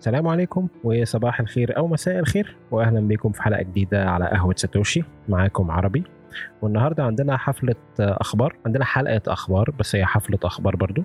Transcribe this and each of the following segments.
السلام عليكم وصباح الخير أو مساء الخير واهلا بكم في حلقة جديدة على قهوة ساتوشي. معاكم عربي. والنهاردة عندنا حفلة أخبار عندنا حلقة أخبار بس هي حفلة أخبار برضو.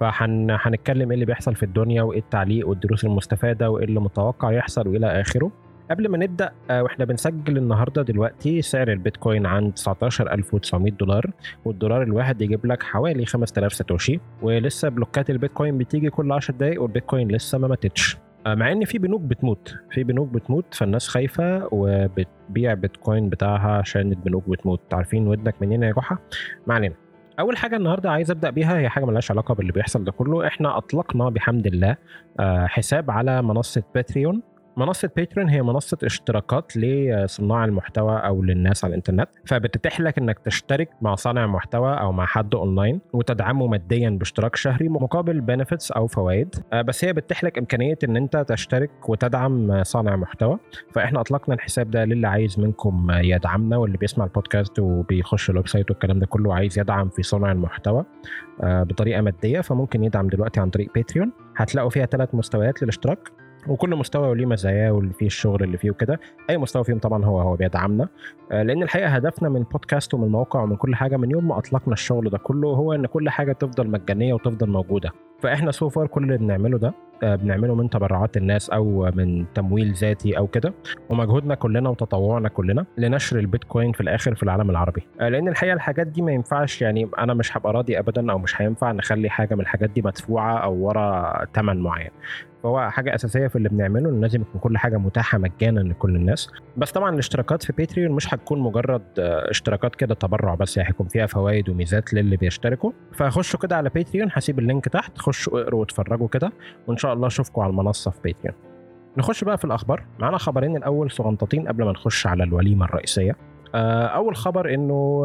فهنتكلم إيه اللي بيحصل في الدنيا وإيه التعليق والدروس المستفادة وإيه اللي متوقع يحصل وإلى آخره. قبل ما نبدأ آه، وإحنا بنسجل النهارده دلوقتي سعر البيتكوين عند 19900 دولار والدولار الواحد يجيب لك حوالي 5000 ساتوشي. ولسه بلوكات البيتكوين بتيجي كل 10 دقايق والبيتكوين لسه ما ماتتش. مع إن في بنوك بتموت. في بنوك بتموت فالناس خايفة وبتبيع بيتكوين بتاعها عشان البنوك بتموت. عارفين ودنك منين يا جحا؟ ما علينا. أول حاجة النهارده عايز أبدأ بيها هي حاجة ملهاش علاقة باللي بيحصل ده كله. إحنا أطلقنا بحمد الله آه، حساب على منصة باتريون منصة باتريون هي منصة اشتراكات لصناع المحتوى أو للناس على الإنترنت فبتتيح لك إنك تشترك مع صانع محتوى أو مع حد أونلاين وتدعمه ماديا باشتراك شهري مقابل benefits أو فوائد. آه، بس هي بتتيح لك إمكانية إن أنت تشترك وتدعم صانع محتوى. فإحنا أطلقنا الحساب ده للي عايز منكم يدعمنا واللي بيسمع البودكاست وبيخش ال website والكلام ده كله عايز يدعم في صنع المحتوى آه، بطريقة مادية فممكن يدعم دلوقتي عن طريق باتريون هتلاقوا فيها ثلاث مستويات للاشتراك. وكل مستوى وليه مزاياه واللي فيه الشغل اللي فيه وكده. أي مستوى فيهم طبعا هو هو بيدعمنا. آه، لأن الحقيقة هدفنا من البودكاست ومن الموقع ومن كل حاجة من يوم ما أطلقنا الشغل ده كله هو إن كل حاجة تفضل مجانية وتفضل موجودة. فاحنا so far كل اللي بنعمله ده آه، بنعمله من تبرعات الناس أو من تمويل ذاتي أو كده ومجهودنا كلنا وتطوعنا كلنا لنشر البيتكوين في الآخر في العالم العربي. آه، لأن الحقيقة الحاجات دي ما ينفعش يعني أنا مش هبقى راضي ابدا أو مش هينفع نخلي حاجة من الحاجات دي مدفوعة أو ورا ثمن معين. فهو حاجة أساسية في اللي بنعمله إن لازم يكون كل حاجة متاحة مجانا لكل الناس. بس طبعا الاشتراكات في باتريون مش هتكون مجرد آه، اشتراكات كده تبرع بس يعني هيكون فيها فوائد وميزات للي بيشتركوا. فخشوا كده على باتريون هسيب اللينك تحت خشوا اقروا واتفرجوا كده وإن شاء الله أشوفكم على المنصة في باتريون نخش بقى في الأخبار. معانا خبرين الأول صغنطتين قبل ما نخش على الوليمة الرئيسية. آه، أول خبر إنه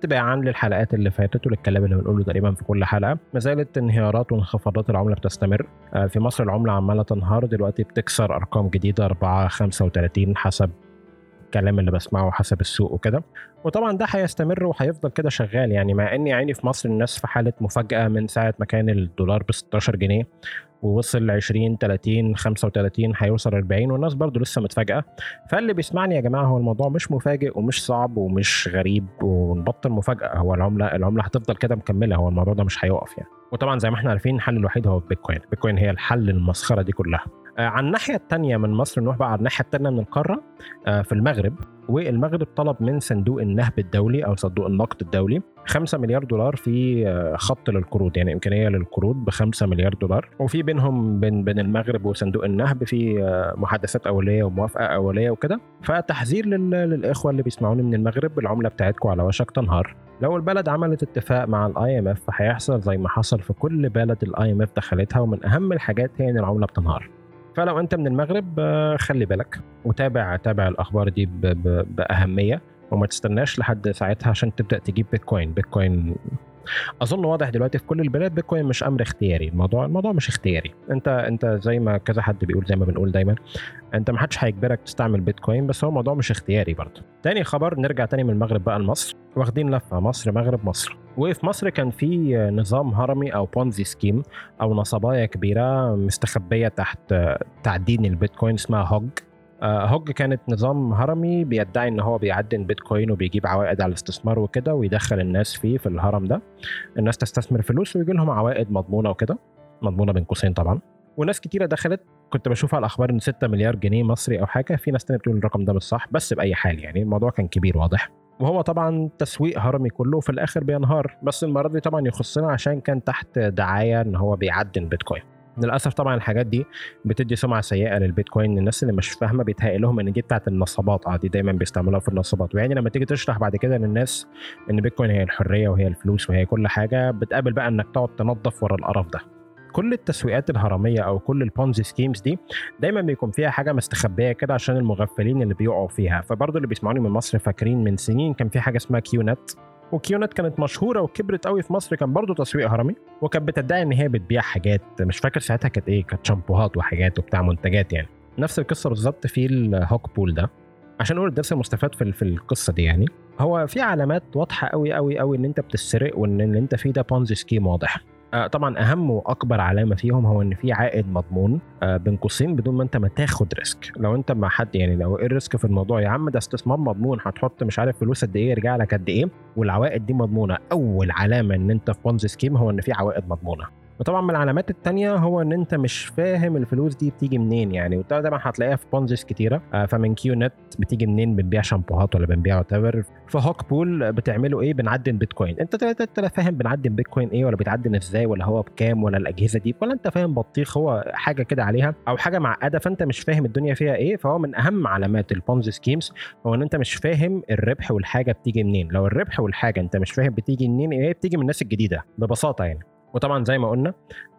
تباعا للحلقات اللي فاتت وللكلام اللي بنقوله تقريبا في كل حلقة. ما زالت انهيارات وانخفاضات العملة بتستمر. آه، في مصر العملة عمالة تنهار دلوقتي بتكسر أرقام جديدة 4 35 حسب الكلام اللي بسمعه حسب السوق وكده. وطبعا ده هيستمر وهيفضل كده شغال يعني مع ان يعني في مصر الناس في حالة مفاجأة من ساعة ما كان الدولار ب 16 جنيه ووصل 20 30 35 هيوصل 40 والناس برضو لسه متفاجئه فاللي بيسمعني يا جماعة هو الموضوع مش مفاجئ ومش صعب ومش غريب ونبطل مفاجأة. هو العملة العملة هتفضل كده مكملة هو الموضوع ده مش هيقف يعني. وطبعا زي ما إحنا عارفين الحل الوحيد هو بيتكوين بيتكوين هي الحل المسخرة دي كلها. على الناحية الثانية من مصر نروح بقى على الناحية الثانية من القاره آه، في المغرب. والمغرب طلب من صندوق النهب الدولي أو صندوق النقد الدولي 5 مليار دولار في آه، خط للقروض يعني إمكانية للقروض ب 5 مليار دولار. وفي بينهم بين بين المغرب وصندوق النهب في محادثات أولية وموافقة أولية وكده. فتحذير للإخوة اللي بيسمعوني من المغرب العملة بتاعتكم على وشك تنهار. لو البلد عملت اتفاق مع ال IMF فهيحصل زي ما حصل في كل بلد ال IMF دخلتها ومن أهم الحاجات هي ان العملة بتنهار. فلو أنت من المغرب آه، خلي بالك. وتابع تابع الأخبار دي بأهمية. وما تستناش لحد ساعتها عشان تبدأ تجيب بيتكوين. بيتكوين أظن واضح دلوقتي في كل البلاد بيتكوين مش أمر اختياري. الموضوع الموضوع مش اختياري. أنت أنت زي ما كذا حد بيقول زي ما بنقول دايما أنت ما حدش هيجبرك تستعمل بيتكوين بس هو الموضوع مش اختياري برضه. تاني خبر نرجع تاني من المغرب بقى لمصر. واخدين لفة مصر مغرب مصر. وفي مصر كان في نظام هرمي أو Ponzi scheme أو نصبايا كبيرة مستخبية تحت تعدين البيتكوين اسمها هوج. آه، هوج كانت نظام هرمي بيدعي إن هو بيعدن بيتكوين وبيجيب عوائد على الاستثمار وكده ويدخل الناس فيه في الهرم ده. الناس تستثمر فلوس ويجي لهم عوائد مضمونة وكده مضمونة بين قوسين طبعا. وناس كتيرة دخلت كنت بشوف على الأخبار إن 6 مليار جنيه مصري أو حاجة في ناس تانية بتقول الرقم ده مش صح بس بأي حال يعني الموضوع كان كبير واضح. وهو طبعا تسويق هرمي كله وفي الآخر بينهار. بس المره دي طبعا يخصنا عشان كان تحت دعاية إن هو بيعدن بيتكوين. للأسف طبعا الحاجات دي بتدي سمعة سيئة للبيتكوين. الناس اللي مش فاهمة بيتهيأ لهم إن دي بتاعت النصابات. آه دي دايما بيستعملوها في النصابات. ويعني لما تيجي تشرح بعد كده للناس إن بيتكوين هي الحرية وهي الفلوس وهي كل حاجة بتقابل بقى إنك تقعد تنظف ورا القرف ده. كل التسويقات الهرمية أو كل ال Ponzi schemes دي دايما بيكون فيها حاجة مستخبية كده عشان المغفلين اللي بيقعوا فيها. فبرضه اللي بيسمعوني من مصر فاكرين من سنين كان في حاجة اسمها كيو نت وكيونت كانت مشهورة وكبرت قوي في مصر كان برضه تسويق هرمي وكانت بتدعي إن هي بتبيع حاجات. مش فاكر ساعتها كانت إيه كانت شامبوهات وحاجات وبتاع منتجات يعني. نفس القصة بالظبط في الهوك بول ده. عشان أقول الدرس المستفاد في في القصة دي يعني. هو في علامات واضحة قوي قوي قوي إن أنت بتسرق وإن اللي أنت فيه ده Ponzi scheme واضح. طبعا أهم وأكبر علامة فيهم هو إن في عائد مضمون آه بين قوسين بدون ما أنت ما تاخد risk. لو أنت مع حد يعني لو إيه ال risk في الموضوع؟ يا عم ده استثمار مضمون هتحط مش عارف فلوس قد إيه يرجع لك قد إيه؟ والعوائد دي مضمونة. أول علامة إن أنت في Ponzi scheme هو إن في عوائد مضمونة. وطبعا من العلامات التانية هو إن أنت مش فاهم الفلوس دي بتيجي منين يعني وده طبعا هتلاقيها في Ponzis كتيرة. آه فمن كيو نت بتيجي منين؟ بنبيع شامبوهات ولا بنبيع what في هوك بول بتعملوا إيه؟ بنعدن بيتكوين. أنت انت لا فاهم بنعدن بيتكوين إيه ولا بيتعدن إزاي ولا هو بكام ولا الأجهزة دي؟ ولا أنت فاهم بطيخ هو حاجة كده عليها أو حاجة معقدة فأنت مش فاهم الدنيا فيها إيه. فهو من أهم علامات ال Ponzi schemes هو إن أنت مش فاهم الربح والحاجة بتيجي منين. لو الربح والحاجة أنت مش فاهم بتيجي منين إيه بتيجي من الناس الجديدة ببساطة يعني. وطبعا زي ما قلنا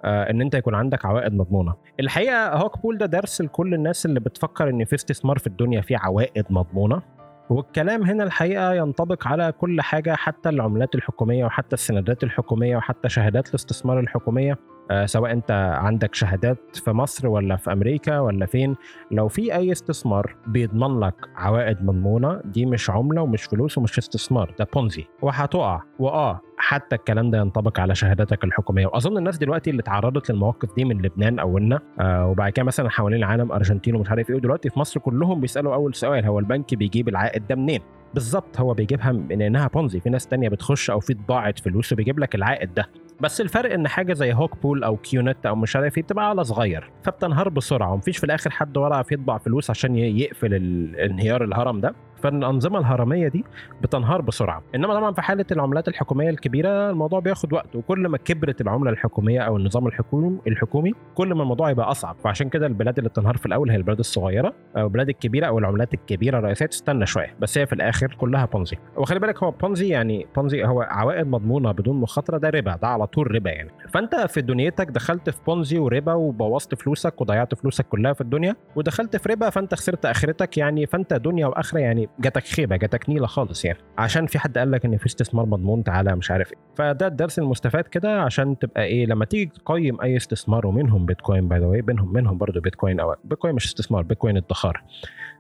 آه إن أنت يكون عندك عوائد مضمونة. الحقيقة هوك بول ده درس لكل الناس اللي بتفكر إن في استثمار في الدنيا فيه عوائد مضمونة. والكلام هنا الحقيقة ينطبق على كل حاجة حتى العملات الحكومية وحتى السندات الحكومية وحتى شهادات الاستثمار الحكومية. سواء انت عندك شهادات في مصر ولا في أمريكا ولا فين لو في أي استثمار بيضمن لك عوائد مضمونة دي مش عملة ومش فلوس ومش استثمار ده بونزي وهتقع. وآه حتى الكلام ده ينطبق على شهاداتك الحكومية. وأظن الناس دلوقتي اللي اتعرضت للمواقف دي من لبنان اولنا آه وبعد كده مثلا حوالين العالم أرجنتين ومش عارف إيه ودلوقتي في مصر كلهم بيسألوا أول سؤال هو البنك بيجيب العائد ده منين؟ بالظبط هو بيجيبها من إنها بونزي في ناس تانية بتخش أو في طباعه فلوس وبيجيب لك العائد ده. بس الفرق إن حاجة زي هوك بول أو كيونت أو مش عارف إيه بتبقى على صغير فبتنهار بسرعة ومفيش في الآخر حد ورا يطبع فلوس عشان يقفل انهيار الهرم ده. فالأنظمة الهرمية دي بتنهار بسرعة. إنما طبعا في حالة العملات الحكومية الكبيرة الموضوع بياخد وقت وكل ما كبرت العملة الحكومية أو النظام الحكومي الحكومي كل ما الموضوع يبقى أصعب. فعشان كده البلاد اللي بتنهار في الأول هي البلاد الصغيرة أو البلاد الكبيرة أو العملات الكبيرة الرئيسية تستنى شوية بس هي في الآخر كلها بونزي وخلي بالك هو بونزي يعني بونزي هو عوائد مضمونة بدون مخاطرة ده ربا ده على طول ربا يعني. فأنت في دنيتك دخلت في بونزي وربا وبوظت فلوسك وضيعت فلوسك كلها في الدنيا ودخلت في ربا فأنت خسرت آخرتك يعني فأنت دنيا وآخرة يعني جاتك خيبة جاتك نيلة خالص يعني. عشان في حد قال لك إن في استثمار مضمون تعالى مش عارف إيه. فده الدرس المستفاد كده عشان تبقى إيه لما تيجي تقيم أي استثمار ومنهم بيتكوين by the بينهم منهم برضه بيتكوين أو بيتكوين مش استثمار بيتكوين ادخار.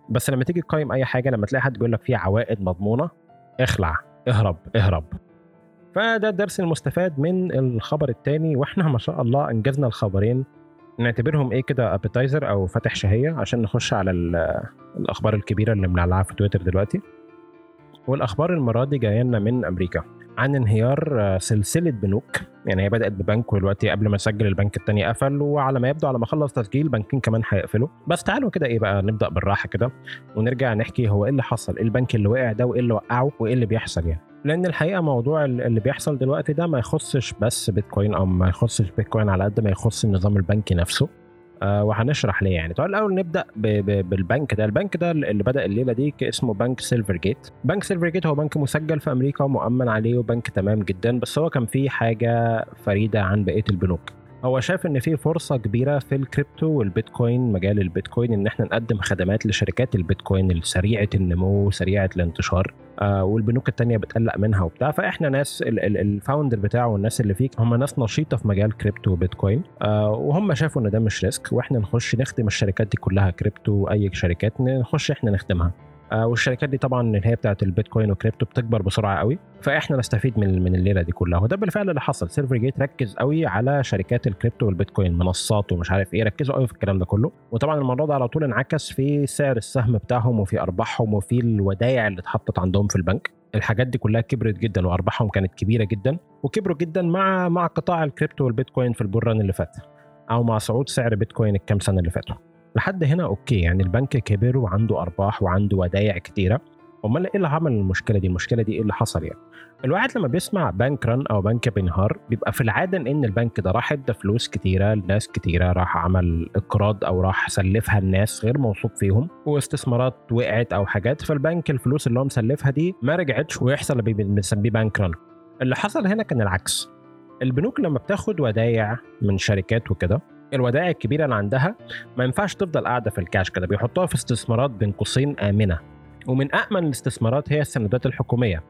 بس لما تيجي تقيم أي حاجة لما تلاقي حد بيقول لك فيها عوائد مضمونة اخلع اهرب اهرب. فده الدرس المستفاد من الخبر الثاني وإحنا ما شاء الله إنجزنا الخبرين نعتبرهم إيه كده appetizer أو فاتح شهية عشان نخش على الأخبار الكبيرة اللي بنعلقها في تويتر دلوقتي. والأخبار المرة دي جاية لنا من أمريكا عن انهيار سلسلة بنوك. يعني هي بدأت ببنك ودلوقتي قبل ما نسجل البنك الثاني قفل وعلى ما يبدو على ما اخلص تسجيل بنكين كمان هيقفلوا. بس تعالوا كده إيه بقى نبدأ بالراحة كده ونرجع نحكي هو إيه اللي حصل إيه البنك اللي وقع ده وإيه اللي وقعه وإيه اللي بيحصل يعني. لأن الحقيقة موضوع اللي بيحصل دلوقتي ده ما يخصش بس بيتكوين أو ما يخصش بيتكوين على قد ما يخص النظام البنكي نفسه. وهنشرح ليه يعني. طيب الأول نبدأ بالبنك ده. البنك ده اللي بدأ الليلة دي اسمه بنك سيلفر جيت. بنك سيلفر جيت هو بنك مسجل في أمريكا ومؤمن عليه وبنك تمام جدا بس هو كان فيه حاجة فريدة عن بقية البنوك. هو شايف إن في فرصة كبيرة في الكريبتو والبيتكوين مجال البيتكوين إن إحنا نقدم خدمات لشركات البيتكوين السريعه النمو سريعة الانتشار آه والبنوك التانية بتقلق منها وبتاع. فإحنا ناس ال founder بتاعه والناس اللي فيه هم ناس نشيطة في مجال كريبتو وبيتكوين آه وهم شافوا إن ده مش risk وإحنا نخش نخدم الشركات دي كلها كريبتو واي شركات نخش إحنا نخدمها. والشركات دي طبعا اللي هي بتاعت البيتكوين وكريبتو بتكبر بسرعة قوي فإحنا نستفيد من من الليلة دي كلها. وده بالفعل اللي حصل. سيلفر جيت ركز قوي على شركات الكريبتو والبيتكوين منصات ومش عارف إيه. ركزوا قوي في الكلام ده كله. وطبعا الموضوع ده على طول انعكس في سعر السهم بتاعهم وفي أرباحهم وفي الودائع اللي اتحطت عندهم في البنك. الحاجات دي كلها كبرت جدا وأرباحهم كانت كبيرة جدا. وكبروا جدا مع مع قطاع الكريبتو والبيتكوين في ال bull run اللي فات أو مع صعود سعر بيتكوين الكام سنة اللي فاتوا. لحد هنا okay. يعني البنك كبر وعنده أرباح وعنده ودائع كتيرة. أمال إيه اللي عمل المشكلة دي؟ المشكلة دي إيه اللي حصل يعني؟ الواحد لما بيسمع bank run أو بنك بينهار بيبقى في العادة إن البنك ده راح إدى فلوس كتيرة لناس كتيرة راح عمل إقراض أو راح سلفها لناس غير موثوق فيهم واستثمارات وقعت أو حاجات. فالبنك الفلوس اللي هو مسلفها دي ما رجعتش ويحصل اللي بنسميه bank run. اللي حصل هنا كان العكس. البنوك لما بتاخد ودايع من شركات وكده الودائع الكبيرة اللي عندها ما ينفعش تفضل قاعدة في الكاش كده بيحطوها في استثمارات بين قوسين آمنة. ومن امن الاستثمارات هي السندات الحكومية.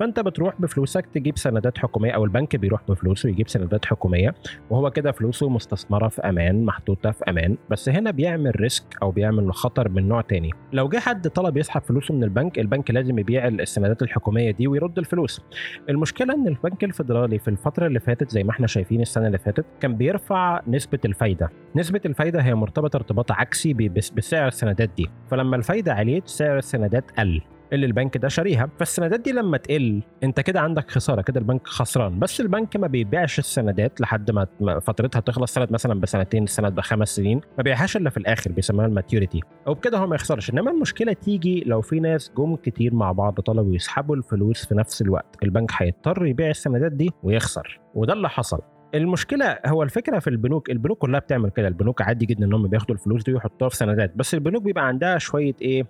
فانت بتروح بفلوسك تجيب سندات حكومية أو البنك بيروح بفلوسه يجيب سندات حكومية وهو كده فلوسه مستثمرة في أمان محطوطة في أمان. بس هنا بيعمل risk أو بيعمل خطر من نوع تاني. لو جه حد طلب يسحب فلوسه من البنك البنك لازم يبيع السندات الحكومية دي ويرد الفلوس. المشكلة إن البنك الفيدرالي في الفترة اللي فاتت زي ما إحنا شايفين السنة اللي فاتت كان بيرفع نسبة الفايدة. نسبة الفايدة هي مرتبطة ارتباط عكسي بسعر السندات دي. فلما الفايدة عليت سعر السندات قل. اللي البنك ده شاريها. فالسندات دي لما تقل انت كده عندك خسارة كده البنك خسران. بس البنك ما بيبيعش السندات لحد ما فترتها تخلص سند مثلا بسنتين سند بخمس سنين. ما بيبيعهاش إلا في الآخر بيسموها ال maturity. وبكده هو ما يخسرش. إنما المشكلة تيجي لو في ناس جم كتير مع بعض طلبوا يسحبوا الفلوس في نفس الوقت. البنك هيضطر يبيع السندات دي ويخسر. وده اللي حصل. المشكلة هو الفكرة في البنوك البنوك كلها بتعمل كده البنوك عادي جدا إن هم بياخدوا الفلوس دي ويحطوها في سندات بس البنوك بيبقى عندها شوية إيه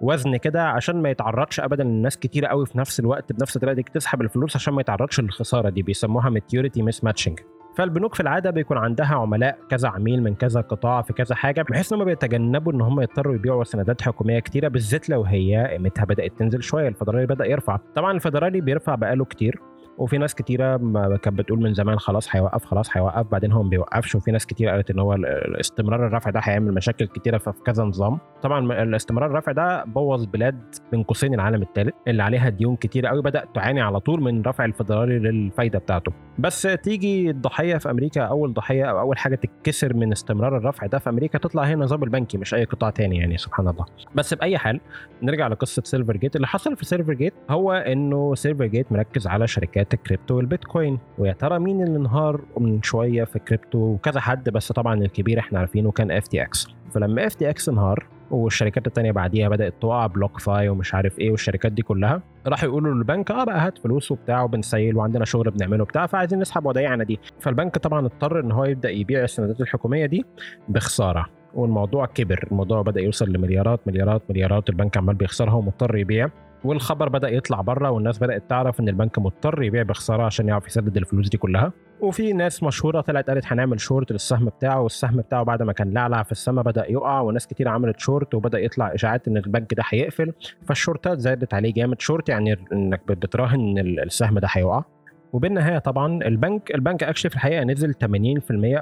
وزن كده عشان ما يتعرضش ابدا للناس كتيرة قوي في نفس الوقت بنفس الطريقة دي تسحب الفلوس عشان ما يتعرضش للخسارة دي بيسموها maturity mismatching فالبنوك في العادة بيكون عندها عملاء كذا عميل من كذا قطاع في كذا حاجة بحيث إن هم بيتجنبوا إن هم يضطروا يبيعوا سندات حكومية كتيرة بالذات لو هي قيمتها بدأت تنزل شوية الفدرالي بدأ يرفع. طبعا الفدرالي بيرفع بقاله كتير. وفي ناس كتيرة كانت بتقول من زمان خلاص هيوقف خلاص هيوقف. بعدين هو ما بيوقفش وفي ناس كتير قالت إن هو استمرار الرفع ده هيعمل مشاكل كتيرة في كذا نظام. طبعا الاستمرار الرفع ده بوظ بلاد بين قوسين العالم الثالث اللي عليها ديون كتيرة قوي بدأت تعاني على طول من رفع الفدرالي للفايدة بتاعته. بس تيجي الضحية في أمريكا أول ضحية أو أول حاجة تتكسر من استمرار الرفع ده في أمريكا تطلع هي النظام البنكي مش أي قطاع تاني يعني سبحان الله. بس بأي حال نرجع لقصة سيلفر جيت اللي حصل في سيلفر جيت هو إنه سيلفر جيت مركز على شركات الكريبتو والبيتكوين ويا ترى مين اللي انهار من شوية في كريبتو وكذا حد بس طبعا الكبير إحنا عارفينه كان FTX فلما FTX انهار والشركات التانية بعديها بدأت تقع BlockFi ومش عارف إيه والشركات دي كلها راحوا يقولوا للبنك آه بقى هات فلوس وبتاع وبن sell وعندنا شغل بنعمله بتاع فعايزين نسحب ودايعنا دي. فالبنك طبعا اضطر إن هو يبدأ يبيع السندات الحكومية دي بخسارة والموضوع كبر الموضوع بدأ يوصل لمليارات مليارات مليارات البنك عمال بيخسرها ومضطر يبيع. والخبر بدأ يطلع بره والناس بدأت تعرف إن البنك مضطر يبيع بخسارة عشان يعرف يسدد الفلوس دي كلها. وفي ناس مشهورة طلعت قالت هنعمل شورت للسهم بتاعه والسهم بتاعه بعد ما كان لعلع في السماء بدأ يقع وناس كتير عملت شورت وبدأ يطلع إشاعات إن البنك ده هيقفل. فالشورتات زادت عليه جامد. شورت يعني إنك بتراهن إن السهم ده هيقع. وبالنهاية طبعا البنك البنك actually في الحقيقة نزل 80%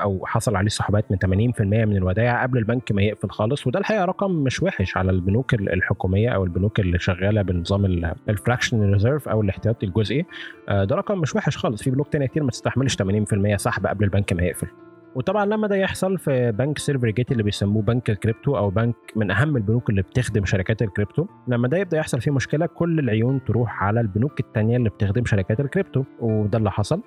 أو حصل عليه سحوبات من 80% من الودائع قبل البنك ما يقفل خالص. وده الحقيقة رقم مش وحش على البنوك الحكومية أو البنوك اللي شغالة بنظام ال fraction reserve أو الاحتياطي الجزئي. ده رقم مش وحش خالص. في بنوك تانية كتير ما تستحملش 80% سحب قبل البنك ما يقفل. وطبعا لما ده يحصل في بنك سيلفر جيت اللي بيسموه بنك الكريبتو أو بنك من أهم البنوك اللي بتخدم شركات الكريبتو لما ده يبدأ يحصل فيه مشكلة كل العيون تروح على البنوك التانية اللي بتخدم شركات الكريبتو وده اللي حصل.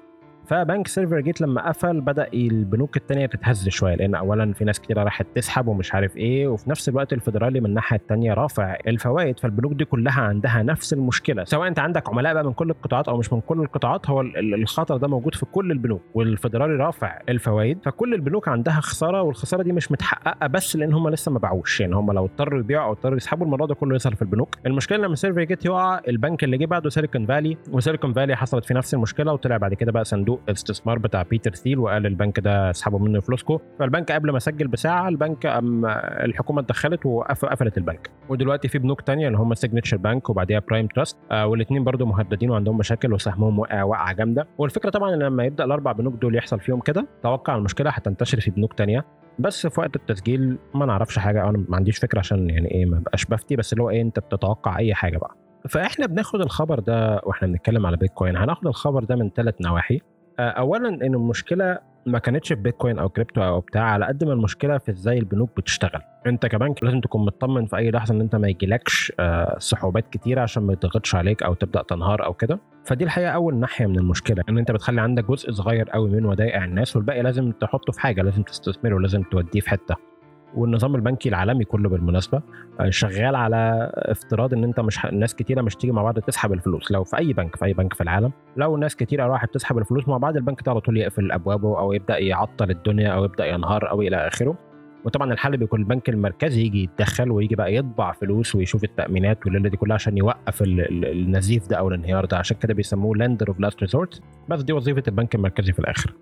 فبنك سيلفر جيت لما قفل بدأ البنوك التانية تتهز شوية لأن اولا في ناس كتير راحت تسحب ومش عارف إيه وفي نفس الوقت الفدرالي من الناحية التانية رافع الفوائد فالبنوك دي كلها عندها نفس المشكلة. سواء أنت عندك عملاء بقى من كل القطاعات أو مش من كل القطاعات هو الخطر ده موجود في كل البنوك والفدرالي رافع الفوائد فكل البنوك عندها خسارة والخسارة دي مش متحققة بس لأن هم لسه ما باعوش. يعني هم لو اضطروا يبيعوا أو اضطروا يسحبوا الموضوع ده كله يظهر في البنوك. المشكلة لما سيلفر جيت يقع البنك اللي جه بعده سيليكون فالي وسيليكون فالي حصلت في نفس المشكلة وطلع بعد كده بقى صندوق الاستثمار بتاع بيتر ثيل وقال البنك ده اسحبوا منه فلوسكم فالبنك قبل ما سجل بساعة البنك أم الحكومة اتدخلت وقفلت البنك. ودلوقتي في بنوك تانية اللي هم Signature Bank وبعديها Prime Trust آه والاثنين برضو مهددين وعندهم مشاكل وسهمهم وقع وقعه جامدة. والفكرة طبعا لما يبدأ الأربع بنوك دول يحصل فيهم كده توقع المشكلة هتنتشر في بنوك تانية. بس في وقت التسجيل ما نعرفش حاجة أنا ما عنديش فكرة عشان يعني إيه ما بقاش بفتي بس اللي هو إيه أنت بتتوقع أي حاجة بقى. فإحنا بناخد الخبر ده وإحنا بنتكلم على بيتكوين هناخد الخبر ده من ثلاث نواحي. اولا إن المشكلة ما كانتش في بيتكوين أو كريبتو أو بتاع على قد ما المشكلة في إزاي البنوك بتشتغل. أنت كبنك لازم تكون مطمن في أي لحظة إن أنت ما يجيلكش سحوبات كتيرة عشان ما يضغطش عليك أو تبدأ تنهار أو كده. فدي الحقيقة أول ناحية من المشكلة إن أنت بتخلي عندك جزء صغير قوي من ودائع الناس والباقي لازم تحطه في حاجة لازم تستثمره لازم توديه في حتة. والنظام البنكي العالمي كله بالمناسبة شغال على افتراض إن أنت مش ناس كتيرة مش تيجي مع بعض تسحب الفلوس. لو في أي بنك في أي بنك في العالم لو ناس كتيرة راحت تسحب الفلوس مع بعض البنك ده على طول يقفل أبوابه أو يبدأ يعطل الدنيا أو يبدأ ينهار أو إلى آخره. وطبعا الحل بيكون البنك المركزي يجي يتدخل ويجي بقى يطبع فلوس ويشوف التأمينات والليلة دي كلها عشان يوقف النزيف ده أو الانهيار ده. عشان كده بيسموه lender of last resort بس دي وظيفة البنك المركزي في الآخر.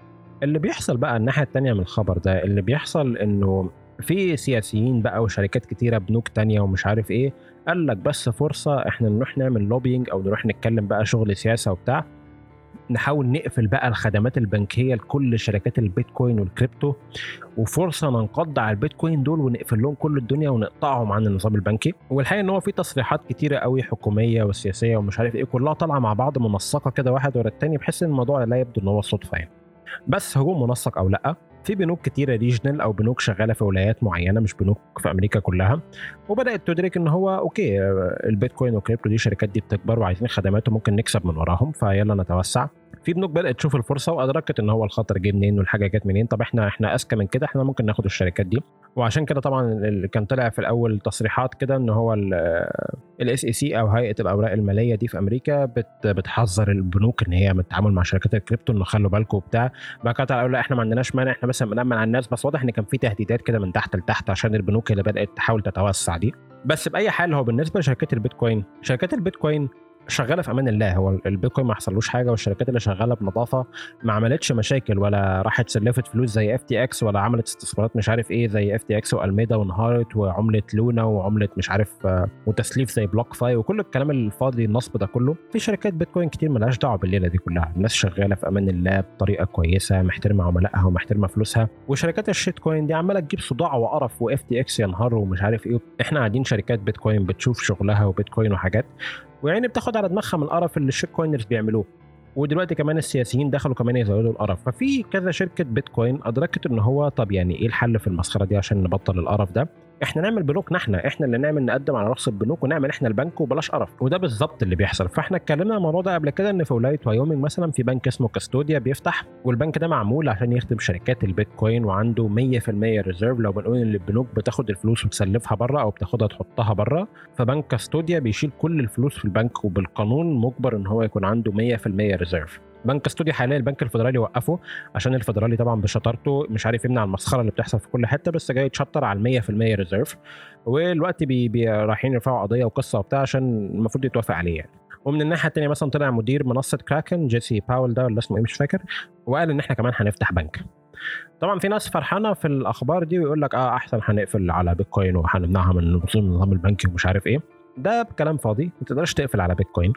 اللي بيحصل بقى الناحية الثانية من الخبر ده اللي بيحصل إنه في سياسيين بقى وشركات كتيرة بنوك تانية ومش عارف إيه قال لك بس فرصة إحنا نروح نعمل lobbying أو نروح نتكلم بقى شغل سياسة وبتاع. نحاول نقفل بقى الخدمات البنكية لكل شركات البيتكوين والكريبتو. وفرصة ننقض على البيتكوين دول ونقفل لهم كل الدنيا ونقطعهم عن النظام البنكي. والحقيقة إن هو في تصريحات كتيرة قوي حكومية وسياسية ومش عارف إيه كلها طالعة مع بعض منسقة كده واحد ورا التاني بحيث إن الموضوع لا يبدو إن هو صدفة يعني. بس هجوم منسق أو لأ في بنوك كتيرة regional أو بنوك شغالة في ولايات معينة مش بنوك في أمريكا كلها. وبدأت تدرك إن هو okay البيتكوين والكريبتو دي الشركات دي بتكبر وعايزين خدمات وممكن نكسب من وراهم فيلا نتوسع. في بنوك بدأت تشوف الفرصة وأدركت إن هو الخطر جه منين والحاجة جت منين. طب إحنا إحنا أذكى من كده إحنا ممكن ناخد الشركات دي. وعشان كده طبعا كان طلع في الأول تصريحات كده إن هو ال SEC أو هيئة الأوراق المالية دي في أمريكا بت بتحذر البنوك إن هي من التعامل مع شركات الكريبتو إنه خلوا بالكم وبتاع. بعد كده قالوا لا إحنا ما عندناش مانع إحنا بس بنامن على الناس. بس واضح إن كان في تهديدات كده من تحت لتحت عشان البنوك اللي بدأت تحاول تتوسع دي. بس بأي حال هو بالنسبة لشركات البيتكوين شركات البيتكوين شغالة في أمان الله. هو البيتكوين ما حصلوش حاجة والشركات اللي شغالة بنظافة ما عملتش مشاكل ولا راحت سلفت فلوس زي FTX ولا عملت استثمارات مش عارف إيه زي FTX وألميدا وانهارت وعملة لونا وعملة مش عارف وتسليف زي BlockFi وكل الكلام الفاضي النصب ده كله. في شركات بيتكوين كتير ملهاش دعوة بالليلة دي كلها. الناس شغالة في أمان الله بطريقة كويسة محترمة عملائها ومحترمة فلوسها. وشركات ال shitcoin دي عمالة تجيب صداع وقرف و FTX ينهار ومش عارف إيه. إحنا قاعدين شركات بيتكوين بتشوف شغلها وبيتكوين وحاجات. ويعني بتاخد على دماغها من القرف اللي ال shitcoiners بيعملوه. ودلوقتي كمان السياسيين دخلوا كمان يزودوا القرف. ففي كذا شركة بيتكوين أدركت إن هو طب يعني إيه الحل في المسخرة دي عشان نبطل القرف ده؟ إحنا نعمل بنوكنا إحنا إحنا اللي نعمل نقدم على رخص البنوك ونعمل إحنا البنك وبلاش قرف. وده بالظبط اللي بيحصل. فاحنا اتكلمنا الموضوع ده قبل كده إن في ولاية وايومنج مثلا في بنك اسمه كاستوديا بيفتح والبنك ده معمول عشان يخدم شركات البيتكوين وعنده 100% reserve لو بنقول إن البنوك بتاخد الفلوس وتسلفها بره أو بتاخدها تحطها بره فبنك كاستوديا بيشيل كل الفلوس في البنك وبالقانون مجبر إن هو يكون عنده 100% reserve بنك كاستوديا حاليا البنك الفدرالي وقفه عشان الفدرالي طبعا بشطارته مش عارف يمنع المسخرة اللي بتحصل في كل حتة بس جاي يتشطر على 100% reserve ودلوقتي بي, بي رايحين يرفعوا قضية وقصة وبتاع عشان المفروض يتوافق عليه يعني. ومن الناحية الثانية مثلا طلع مدير منصة كراكن جيسي باول ده ولا اسمه إيه مش فاكر وقال إن إحنا كمان هنفتح بنك. طبعا في ناس فرحانة في الأخبار دي ويقول لك آه أحسن هنقفل على بيتكوين وهنمنعها من النظام البنكي ومش عارف إيه. ده كلام فاضي. ما تقدرش تقفل على بيتكوين.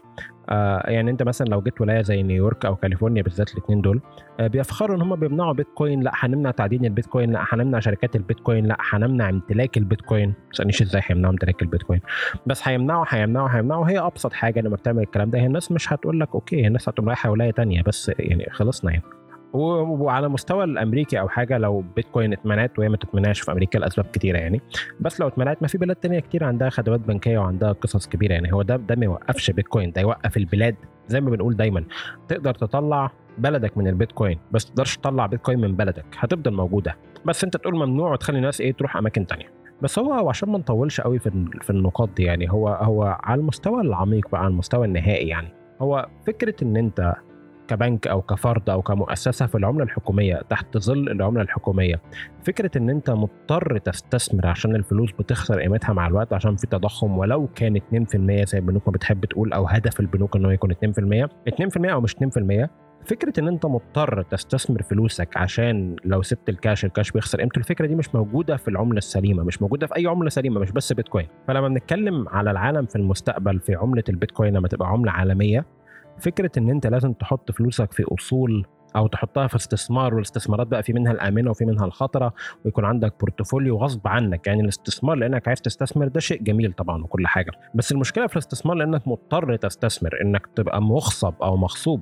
آه يعني انت مثلا لو جيت ولاية زي نيويورك أو كاليفورنيا بالذات الاثنين دول آه بيفخروا إن هم بيمنعوا بيتكوين. لأ هنمنع تعدين البيتكوين. لأ هنمنع شركات البيتكوين. لأ هنمنع امتلاك البيتكوين. ما تسألنيش إزاي هيمنعوا امتلاك البيتكوين. بس هيمنعوا هيمنعوا هيمنعوا. هي أبسط حاجة لما بتعمل الكلام ده. هي الناس مش هتقول لك okay الناس هتقوم رايحة ولاية ثانية بس يعني خلصنا يعني. وعلى مستوى الأمريكي أو حاجة لو بيتكوين اتمنعت وهي ما تتمنعش في أمريكا لأسباب كتيرة يعني. بس لو اتمنعت ما في بلاد تانية كتير عندها خدمات بنكية وعندها قصص كبيرة يعني. هو ده ده ما يوقفش بيتكوين ده يوقف البلاد زي ما بنقول دايما. تقدر تطلع بلدك من البيتكوين بس تقدرش تطلع بيتكوين من بلدك هتفضل موجودة. بس أنت تقول ممنوع وتخلي الناس إيه تروح أماكن تانية. بس هو عشان ما نطولش قوي في في النقاط دي يعني هو هو على المستوى العميق بقى على المستوى النهائي يعني. هو فكرة إن أنت كبنك أو كفرد أو كمؤسسة في العملة الحكومية تحت ظل العملة الحكومية. فكرة إن أنت مضطر تستثمر عشان الفلوس بتخسر قيمتها مع الوقت عشان في تضخم ولو كان 2% زي البنوك ما بتحب تقول أو هدف البنوك انه يكون 2% 2% أو مش 2% فكرة إن أنت مضطر تستثمر فلوسك عشان لو سبت ال cash ال cash بيخسر قيمته الفكرة دي مش موجودة في العملة السليمة مش موجودة في أي عملة سليمة مش بس بيتكوين. فلما بنتكلم على العالم في المستقبل في عملة البيتكوين لما تبقى عملة عالمية فكرة إن أنت لازم تحط فلوسك في أصول أو تحطها في استثمار والاستثمارات بقى في منها الآمنة وفي منها الخطرة ويكون عندك portfolio غصب عنك. يعني الاستثمار لأنك عايز تستثمر ده شيء جميل طبعا وكل حاجة. بس المشكلة في الاستثمار لأنك مضطر تستثمر إنك تبقى مغصب أو مغصوب.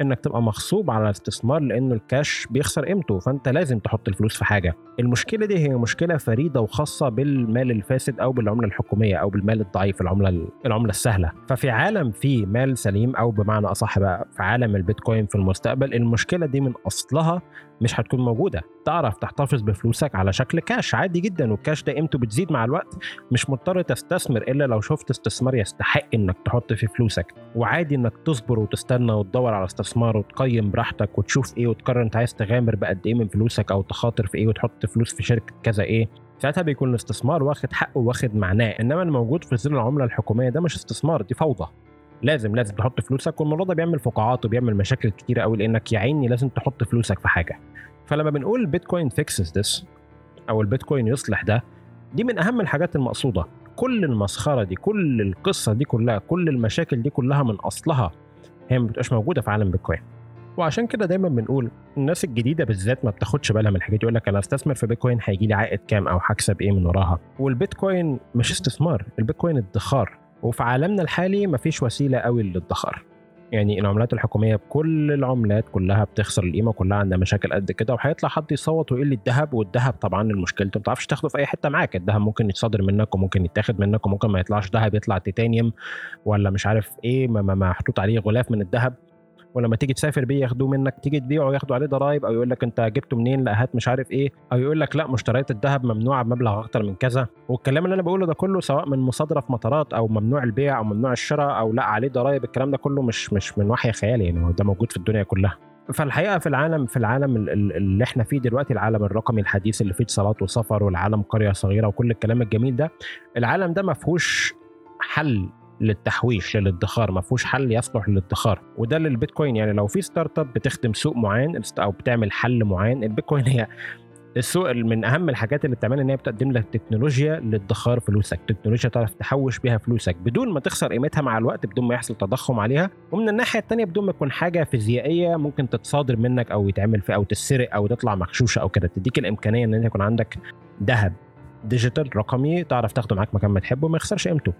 انك تبقى مغصوب على الاستثمار لأنه الكاش بيخسر قيمته فانت لازم تحط الفلوس في حاجة. المشكلة دي هي مشكلة فريدة وخاصة بالمال الفاسد أو بالعملة الحكومية أو بالمال الضعيف العملة العملة السهلة. ففي عالم فيه مال سليم أو بمعنى أصح بقى في عالم البيتكوين في المستقبل المشكلة دي من أصلها مش هتكون موجودة. تعرف تحتفظ بفلوسك على شكل كاش عادي جدا والكاش ده قيمته بتزيد مع الوقت. مش مضطر تستثمر إلا لو شفت استثمار يستحق إنك تحط فيه فلوسك. وعادي إنك تصبر وتستنى وتدور على استثمار وتقيم براحتك وتشوف إيه وتقرر أنت عايز تغامر بقد إيه من فلوسك أو تخاطر في إيه وتحط فلوس في شركة كذا إيه ساعتها بيكون الاستثمار واخد حقه واخد معناه. إنما الموجود في ظل العملة الحكومية ده مش استثمار دي فوضى. لازم لازم تحط فلوسك والموضوع ده بيعمل فقاعات وبيعمل مشاكل كتيرة قوي لأنك يا عيني لازم تحط فلوسك في حاجة. فلما بنقول ال Bitcoin fixes this أو البيتكوين يصلح ده دي من أهم الحاجات المقصودة. كل المسخرة دي كل القصة دي كلها كل المشاكل دي كلها من أصلها هي ما بتبقاش موجودة في عالم بيتكوين. وعشان كده دايما بنقول الناس الجديدة بالذات ما بتاخدش بالها من الحاجات يقول لك أنا أستثمر في بيتكوين هيجي لي عائد كام أو هكسب إيه من وراها. والبيتكوين مش استثمار البيتكوين ادخار. وفي عالمنا الحالي مفيش وسيلة قوي للادخار. يعني العملات الحكومية بكل العملات كلها بتخسر القيمة كلها عندها مشاكل قد كده وهيطلع حد يصوت ويقول لي الذهب والذهب طبعا المشكلة انت ما بتعرفش تاخده في أي حتة معاك الذهب ممكن يتصادر منك وممكن يتاخد منك وممكن ما يطلعش ذهب يطلع تيتانيوم ولا مش عارف إيه محطوط عليه غلاف من الذهب. ولما تيجي تسافر بيه ياخدوه منك تيجي تبيعه ياخدوا عليه ضرائب أو يقول لك أنت جبته منين لا هات مش عارف إيه أو يقول لك لا مشتريات الذهب ممنوعة بمبلغ أكتر من كذا. والكلام اللي أنا بقوله ده كله سواء من مصادرة في مطارات أو ممنوع البيع أو ممنوع الشراء أو لا عليه ضرائب الكلام ده كله مش مش من وحي خيالي يعني ده موجود في الدنيا كلها. فالحقيقة في العالم في العالم اللي إحنا فيه دلوقتي العالم الرقمي الحديث اللي فيه اتصالات وسفر والعالم قرية صغيرة وكل الكلام الجميل ده العالم ده ما فيهوش حل للتحويش للادخار. ما فيهوش حل يصلح للادخار. وده للبيتكوين. يعني لو في startup بتخدم سوق معين أو بتعمل حل معين البيتكوين هي السوق من أهم الحاجات اللي بتعملها إن هي بتقدم لك تكنولوجيا لادخار فلوسك. تكنولوجيا تعرف تحوش بيها فلوسك. بدون ما تخسر قيمتها مع الوقت بدون ما يحصل تضخم عليها. ومن الناحية الثانية بدون ما تكون حاجة فيزيائية ممكن تتصادر منك أو يتعمل فيها أو تسرق أو تطلع مغشوشة أو كده. تديك الإمكانية إن أنت يكون عندك ذهب ديجيتال رقمي تعرف تاخده معاك مكان ما تحبه وما يخسرش قيمته.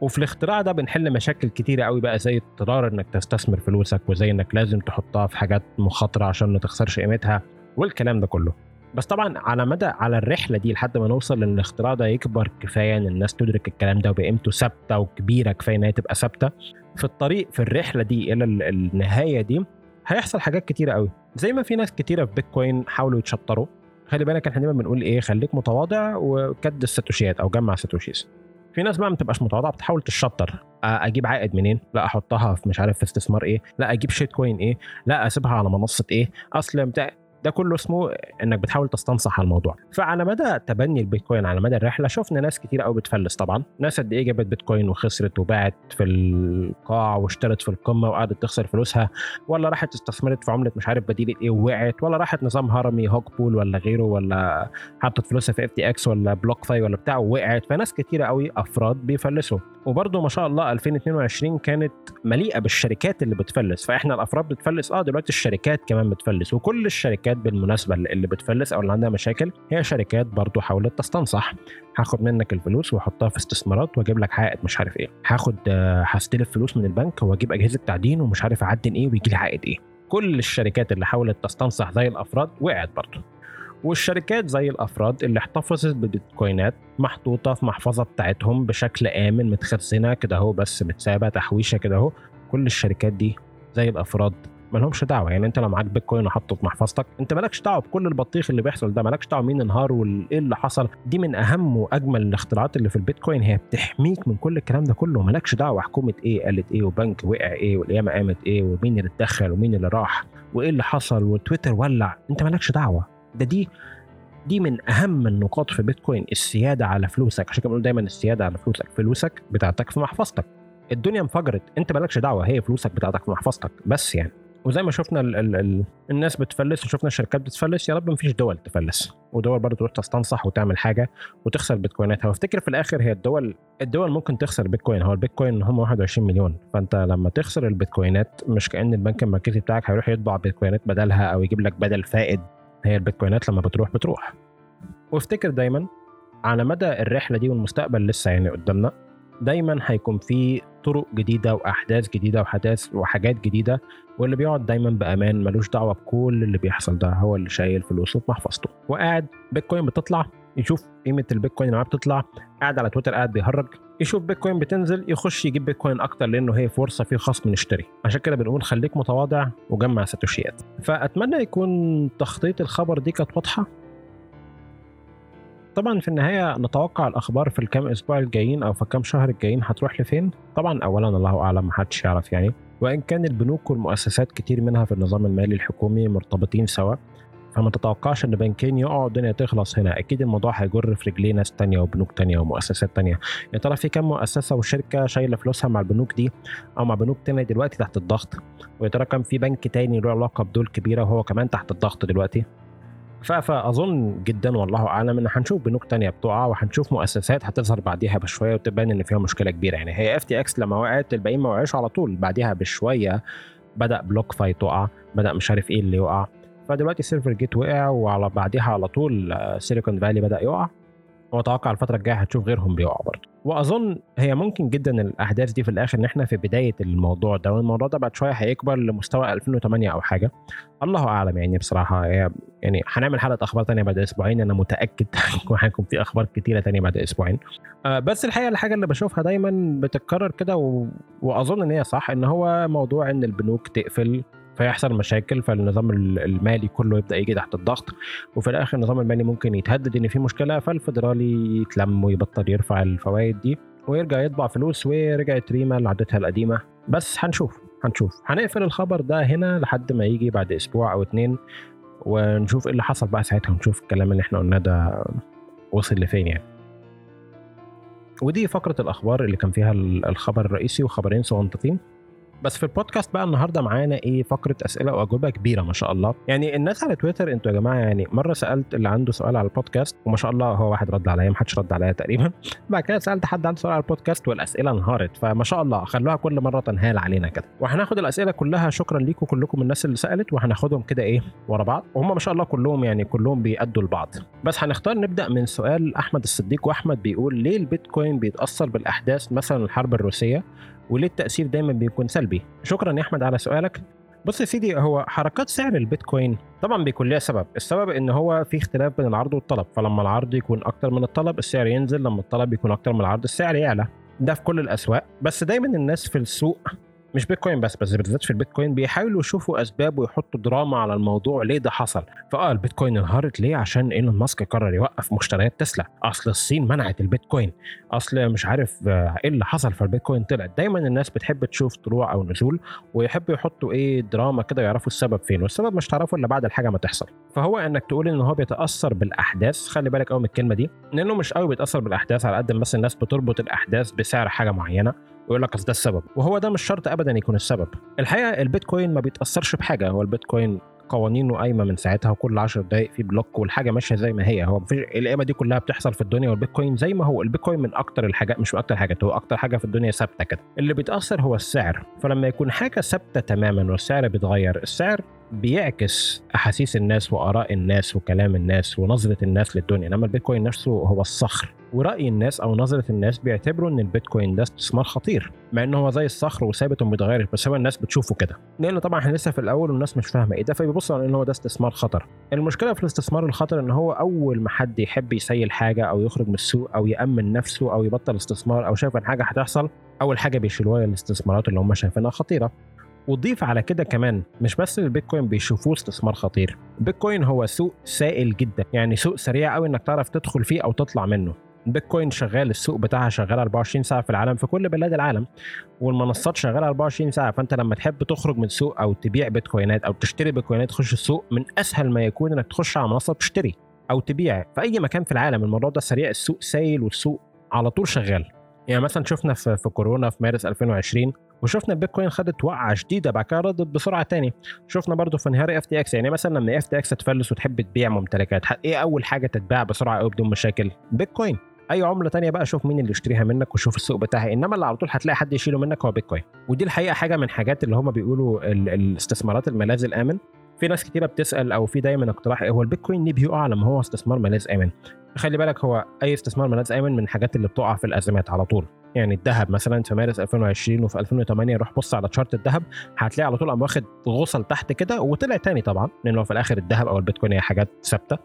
وفي الاختراع ده بنحل مشاكل كتيرة قوي بقى زي اضطرار إنك تستثمر فلوسك وزي إنك لازم تحطها في حاجات مخاطرة عشان ما تخسرش قيمتها والكلام ده كله. بس طبعا على مدى على الرحلة دي لحد ما نوصل إن الاختراع ده يكبر كفاية إن الناس تدرك الكلام ده وبقيمته ثابتة وكبيرة كفاية إن هي تبقى ثابتة في الطريق في الرحلة دي إلى النهاية دي هيحصل حاجات كتيرة قوي. زي ما في ناس كتيرة في بيتكوين حاولوا يتشطروا. خلي بالك إحنا دايما بنقول إيه خليك متواضع وكدس ساتوشيات أو جمع satoshis في ناس بقى ما بتبقاش متواضعة بتحاول تشطر. أجيب عائد منين؟ لا أحطها في مش عارف في استثمار إيه. لا أجيب shitcoin إيه؟ لا أسيبها على منصة إيه؟ أصل بتاع ده كله اسمه إنك بتحاول تستنصح على الموضوع. فعلى مدى تبني البيتكوين على مدى الرحلة شفنا ناس كتير قوي بتفلس طبعا. ناس قد إيه جابت بيتكوين وخسرت وباعت في القاع واشترت في القمة وقعدت تخسر فلوسها ولا راحت استثمرت في عملة مش عارف بديله إيه ووقعت ولا راحت نظام هرمي Hoggpool ولا غيره ولا حطت فلوسها في FTX ولا BlockFi ولا بتاع ووقعت. فناس كتيرة قوي أفراد بيفلسوا. وبرضه ما شاء الله 2022 كانت مليئة بالشركات اللي بتفلس. فإحنا الأفراد بتفلس آه دلوقتي الشركات كمان بتفلس. وكل الشركات بالمناسبة اللي بتفلس أو اللي عندها مشاكل هي شركات برضه حاولت تستنصح. هاخد منك الفلوس واحطها في استثمارات وأجيب لك عائد مش عارف إيه. هاخد آه، هستلف فلوس من البنك وأجيب أجهزة تعدين ومش عارف اعدن إيه ويجي لي عائد إيه. كل الشركات اللي حاولت تستنصح زي الأفراد وقعت برضه والشركات زي الأفراد اللي احتفظت ببيتكوينات محطوطة في محفظة بتاعتهم بشكل آمن متخزنة كده أهو بس متسابة تحويشة كده أهو. كل الشركات دي زي الأفراد مالهمش دعوة. يعني أنت لو معاك بيتكوين وحطه في محفظتك أنت مالكش دعوة بكل البطيخ اللي بيحصل ده مالكش دعوة مين انهار وايه اللي حصل. دي من أهم وأجمل الاختراعات اللي في البيتكوين. هي بتحميك من كل الكلام ده كله. مالكش دعوة حكومة إيه قالت إيه وبنك وقع إيه والقيامة قامت إيه ومين اللي اتدخل ومين اللي راح وإيه اللي حصل وتويتر ولع. أنت مالكش دعوة. ده دي دي من أهم النقاط في بيتكوين السيادة على فلوسك. عشان كده بنقول دايما السيادة على فلوسك. فلوسك بتاعتك في محفظتك. الدنيا انفجرت. أنت مالكش دعوة. هي فلوسك بتاعتك في محفظتك. بس يعني. وزي ما شفنا ال ال ال الناس بتفلس وشفنا الشركات بتفلس يا رب مفيش دول تفلس. ودول برضه تروح تستنصح وتعمل حاجة وتخسر بيتكويناتها. وافتكر في الآخر هي الدول الدول ممكن تخسر بيتكوين. هو البيتكوين هم 21 مليون. فأنت لما تخسر البيتكوينات مش كأن البنك المركزي بتاعك هيروح يطبع بيتكوينات بدلها أو يجيب لك بدل فائد. هي البيتكوينات لما بتروح بتروح. وافتكر دايما على مدى الرحلة دي والمستقبل لسه يعني قدامنا دايما هيكون في طرق جديدة وأحداث جديدة وحداث وحاجات جديدة واللي بيقعد دايما بأمان ملوش دعوة بكل اللي بيحصل ده هو اللي شايل فلوسه في محفظته وقاعد بيتكوين بتطلع يشوف قيمة البيتكوين اللي بتطلع قاعد على تويتر قاعد بيهرج يشوف بيتكوين بتنزل يخش يجيب بيتكوين أكتر لأنه هي فرصة في خصم نشتري. عشان كده بنقول خليك متواضع وجمع ساتوشيات. فأتمنى يكون تخطيط الخبر دي كانت واضحة. طبعا في النهاية نتوقع الأخبار في الكام أسبوع الجايين أو في الكام شهر الجايين هتروح لفين؟ طبعا اولا الله أعلم محدش يعرف يعني. وإن كان البنوك والمؤسسات كتير منها في النظام المالي الحكومي مرتبطين سوا فما تتوقعش إن بنكين يقعوا الدنيا تخلص هنا. أكيد الموضوع هيجر في رجليه ناس تانية وبنوك تانية ومؤسسات تانية. يا ترى في كام مؤسسة وشركة شايلة فلوسها مع البنوك دي أو مع بنوك تانية دلوقتي تحت الضغط؟ ويا ترى كام في بنك تاني له علاقة بدول كبيرة وهو كمان تحت الضغط دلوقتي؟ فأظن جدا والله أعلم إن هنشوف بنوك تانية بتقع وهنشوف مؤسسات هتظهر بعديها بشوية وتبان إن فيها مشكلة كبيرة. يعني هي FTX لما وقعت الباقيين ما وقعوش على طول. بعديها بشوية بدأ BlockFi تقع بدأ مش عارف إيه اللي يقع. فدلوقتي Silvergate وقع وعلى بعديها على طول Silicon Valley بدأ يقع. وأتوقع الفترة الجاية هتشوف غيرهم بيقعوا برضه. وأظن هي ممكن جدا الأحداث دي في الآخر إن إحنا في بداية الموضوع ده والموضوع ده بعد شوية هيكبر لمستوى 2008 أو حاجة. الله أعلم يعني بصراحة يعني هنعمل حلقة أخبار تانية بعد أسبوعين أنا متأكد هيكون في أخبار كتيرة تانية بعد أسبوعين. آه بس الحقيقة الحاجة اللي بشوفها دايما بتتكرر كده و... وأظن إن هي صح إن هو موضوع إن البنوك تقفل فيحصل مشاكل فالنظام المالي كله يبدأ يجي تحت الضغط وفي الآخر النظام المالي ممكن يتهدد إن في مشكلة فالفدرالي يتلم ويبطل يرفع الفوائد دي ويرجع يطبع فلوس ورجعت ريما لعادتها القديمة. بس هنشوف هنشوف. هنقفل الخبر ده هنا لحد ما يجي بعد أسبوع أو اتنين ونشوف إيه اللي حصل بقى ساعتها ونشوف الكلام اللي إحنا قلناه ده وصل لفين يعني. ودي فقرة الأخبار اللي كان فيها الخبر الرئيسي وخبرين صغنطتين بس في البودكاست بقى النهارده معانا إيه فقرة أسئلة وأجوبة كبيرة ما شاء الله. يعني الناس على تويتر أنتوا يا جماعة يعني مرة سألت اللي عنده سؤال على البودكاست وما شاء الله هو واحد رد عليا ما حدش رد عليا تقريبا. بعد كده سألت حد عنده سؤال على البودكاست والأسئلة انهارت فما شاء الله خلوها كل مرة تنهال علينا كده. وهناخد الأسئلة كلها شكرا ليكم كلكم الناس اللي سألت وهناخدهم كده إيه ورا بعض. وهم ما شاء الله كلهم يعني كلهم بيأدوا لبعض. بس هنختار نبدأ من سؤال أحمد الصديق وأحمد بيقول ليه البيتكوين بيتأثر بالأحداث مثلا الحرب الروسية؟ وليه التأثير دايما بيكون سلبي. شكرا يا أحمد على سؤالك. بص يا سيدي هو حركات سعر البيتكوين طبعا بيكون ليها سبب. السبب إن هو في اختلاف بين العرض والطلب. فلما العرض يكون أكتر من الطلب السعر ينزل. لما الطلب يكون أكتر من العرض السعر يعلى. ده في كل الأسواق. بس دايما الناس في السوق مش بيتكوين بس بس بالذات في البيتكوين بيحاولوا يشوفوا أسباب ويحطوا دراما على الموضوع ليه ده حصل. فآه البيتكوين انهارت ليه؟ عشان إيلون ماسك قرر يوقف مشتريات تسلا. أصل الصين منعت البيتكوين. أصل مش عارف آه، إيه اللي حصل فالبيتكوين طلعت. دايما الناس بتحب تشوف طلوع أو نزول ويحبوا يحطوا إيه دراما كده يعرفوا السبب فين. والسبب مش تعرفه إلا بعد الحاجة ما تحصل. فهو إنك تقول إن هو بيتأثر بالأحداث خلي بالك قوي من الكلمة دي لأنه مش قوي بيتأثر بالأحداث على قد ما بس الناس بتربط الأحداث بسعر حاجة معينة. ويقول لك ده السبب. وهو ده مش شرط ابدا يكون السبب. الحقيقة البيتكوين ما بيتأثرش بحاجة. هو البيتكوين قوانينه قايمة من ساعتها وكل 10 دقائق في بلوك والحاجة ماشية زي ما هي. هو مفيش القيمة دي كلها بتحصل في الدنيا والبيتكوين زي ما هو. البيتكوين من أكتر الحاجات مش من أكتر حاجات هو أكتر حاجة في الدنيا ثابتة كده. اللي بيتأثر هو السعر. فلما يكون حاجة ثابتة تماما والسعر بيتغير السعر بيعكس أحاسيس الناس وآراء الناس وكلام الناس ونظرة الناس للدنيا انما البيتكوين نفسه هو الصخر. ورأي الناس أو نظرة الناس بيعتبروا إن البيتكوين ده استثمار خطير مع إن هو زي الصخر وثابت وما بيتغيرش بس هو الناس بتشوفه كده. لأن طبعا إحنا لسه في الأول والناس مش فاهمة إيه ده فبيبصوا على إن هو ده استثمار خطر. المشكلة في الاستثمار الخطر إن هو أول ما حد يحب يسيل حاجة أو يخرج من السوق أو يأمن نفسه أو يبطل استثمار أو شايف إن حاجة هتحصل أول حاجة بيشيلوها الاستثمارات اللي هم شايفينها خطيرة. وضيف على كده كمان مش بس البيتكوين بيشوفوه استثمار خطير. البيتكوين هو سوق سائل جدا يعني سوق سريع قوي إنك تعرف تدخل فيه أو تطلع منه. البيتكوين شغال السوق بتاعها شغال 24 ساعة في العالم في كل بلاد العالم والمنصات شغالة 24 ساعة فأنت لما تحب تخرج من السوق أو تبيع بيتكوينات أو تشتري بيتكوينات تخش السوق. من أسهل ما يكون إنك تخش على منصة تشتري أو تبيع في أي مكان في العالم. الموضوع ده سريع السوق سايل والسوق على طول شغال. يعني مثلا شفنا في كورونا في مارس 2020 وشفنا البيتكوين خدت وقعة شديدة بعد كده ردت بسرعة تاني. شفنا برضو في انهيار FTX يعني مثلا لما FTX تفلس وتحب تبيع ممتلكات إيه أول حاجة تتباع بسرعة قوي بدون مشاكل؟ بيتكوين. أي عملة تانية بقى شوف مين اللي يشتريها منك وشوف السوق بتاعها إنما اللي على طول هتلاقي حد يشيله منك هو بيتكوين. ودي الحقيقة حاجة من حاجات اللي هم بيقولوا الاستثمارات الملاذ الآمن. في ناس كتيرة بتسأل أو في دايما اقتراح هو البيتكوين ليه بيقع لما هو استثمار ملاذ آمن؟ خلي بالك هو أي استثمار ملاذ آمن من الحاجات اللي بتقع في الأزمات على طول. يعني الذهب مثلا في مارس 2020 وفي 2008 روح بص على تشارت الذهب هتلاقي على طول قام واخد غصل تحت كده وطلع تاني طبعا لأنه في الآخر الذهب أو البيتكوين هي حاجات ثابتة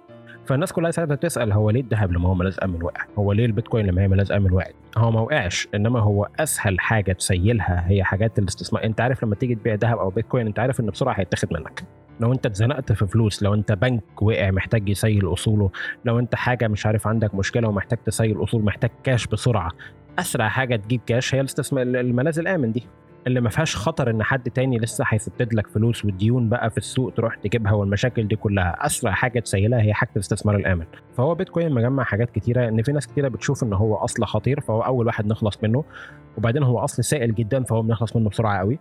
فالناس كلها ساعتها تسال هو ليه الذهب لما هو ملاذ امن وقع؟ هو ليه البيتكوين لما هي ملاذ امن وقعت؟ هو ما وقعش إنما هو أسهل حاجة تسيلها هي حاجات الاستثمار أنت عارف لما تيجي تبيع ذهب أو بيتكوين أنت عارف إن بسرعة هيتاخد منك لو أنت اتزنقت في فلوس لو أنت بنك وقع محتاج يسيل أصوله لو أنت حاجة مش عارف عندك مشكلة ومحتاج تسيل أصول محتاج كاش بسرعة أسرع حاجة تجيب كاش هي الاستثمار الملاذ الآمن دي اللي ما فيهاش خطر إن حد تاني لسه هيسدد لك فلوس وديون بقى في السوق تروح تجيبها والمشاكل دي كلها. أسرع حاجة تسيلها هي حاجة الاستثمار الآمن. فهو بيتكوين مجمع حاجات كتيرة إن في ناس كتيرة بتشوف إن هو أصل خطير فهو أول واحد نخلص منه وبعدين هو أصل سائل جدا فهو بنخلص منه بسرعة قوي.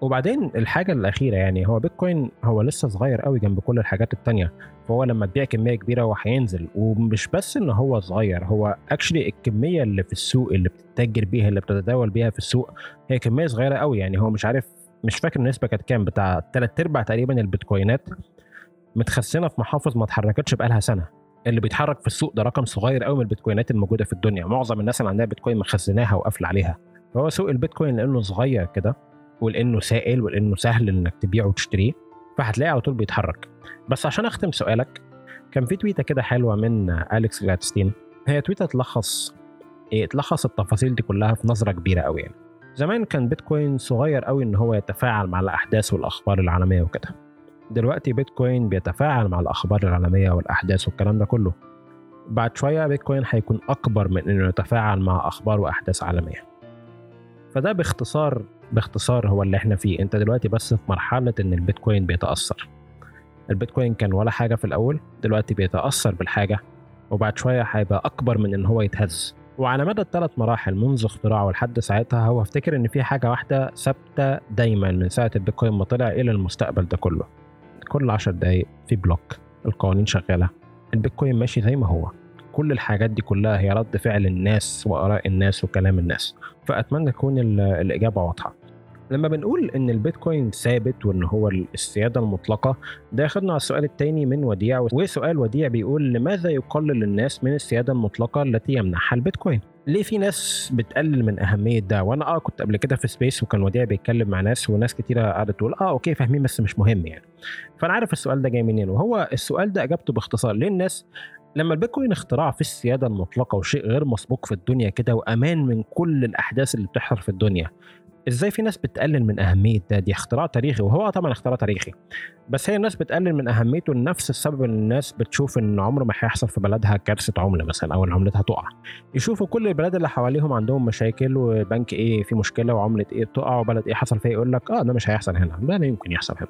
وبعدين الحاجة الأخيرة يعني هو بيتكوين هو لسه صغير قوي جنب كل الحاجات التانية فهو لما تبيع كمية كبيرة هو هينزل ومش بس إن هو صغير هو اكشلي الكمية اللي في السوق اللي بتتاجر بيها اللي بتتداول بيها في السوق هي كمية صغيرة قوي يعني هو مش عارف مش فاكر النسبة كانت كام بتاع ثلاث أرباع تقريبا البيتكوينات متخزنة في محافظ ما اتحركتش بقالها سنة اللي بيتحرك في السوق ده رقم صغير قوي من البيتكوينات الموجودة في الدنيا معظم الناس اللي عندها بيتكوين مخزناها وقافلة عليها فهو سوق البيتكوين لأنه صغير كده ولأنه سائل ولأنه سهل إنك تبيعه وتشتريه فهتلاقيه على طول بيتحرك. بس عشان أختم سؤالك كان في تويتة كده حلوة من أليكس جلادستين هي تويتة تلخص إيه تلخص التفاصيل دي كلها في نظرة كبيرة قوي يعني. زمان كان بيتكوين صغير قوي إن هو يتفاعل مع الأحداث والأخبار العالمية وكده. دلوقتي بيتكوين بيتفاعل مع الأخبار العالمية والأحداث والكلام ده كله. بعد شوية بيتكوين هيكون أكبر من إنه يتفاعل مع أخبار وأحداث عالمية. فده باختصار باختصار هو اللي إحنا فيه. انت دلوقتي بس في مرحلة إن البيتكوين بيتأثر. البيتكوين كان ولا حاجة في الأول دلوقتي بيتأثر بالحاجة وبعد شوية هيبقى أكبر من إن هو يتهز. وعلى مدى الثلاث مراحل منذ اختراعه لحد ساعتها هو افتكر إن في حاجة واحدة ثابتة دايما من ساعة البيتكوين ما طلع إلى المستقبل ده كله. كل 10 دقايق في بلوك القوانين شغالة البيتكوين ماشي زي ما هو. كل الحاجات دي كلها هي رد فعل الناس وآراء الناس وكلام الناس. فأتمنى تكون الإجابة واضحة. لما بنقول إن البيتكوين ثابت وإن هو السياده المطلقة ده ياخدنا على السؤال الثاني من وديع وسؤال وديع بيقول لماذا يقلل الناس من السيادة المطلقة التي يمنحها البيتكوين؟ ليه في ناس بتقلل من أهمية ده؟ وأنا آه كنت قبل كده في space وكان وديع بيتكلم مع ناس وناس كتيرة قعدت تقول آه okay فاهمين بس مش مهم يعني. فأنا عارف السؤال ده جاي منين وهو السؤال ده إجابته باختصار ليه الناس لما البيتكوين اختراع في السيادة المطلقة وشيء غير مسبوق في الدنيا كده وأمان من كل الأحداث اللي بتحصل في الدنيا إزاي في ناس بتقلل من أهمية ده؟ دي اختراع تاريخي وهو طبعا اختراع تاريخي. بس هي الناس بتقلل من أهميته لنفس السبب إن الناس بتشوف إن عمره ما هيحصل في بلدها كارثة عملة مثلا أو إن عملتها تقع. يشوفوا كل البلاد اللي حواليهم عندهم مشاكل وبنك إيه في مشكلة وعملة إيه تقع وبلد إيه حصل فيها يقول لك آه ده مش هيحصل هنا. ده يمكن يحصل هنا.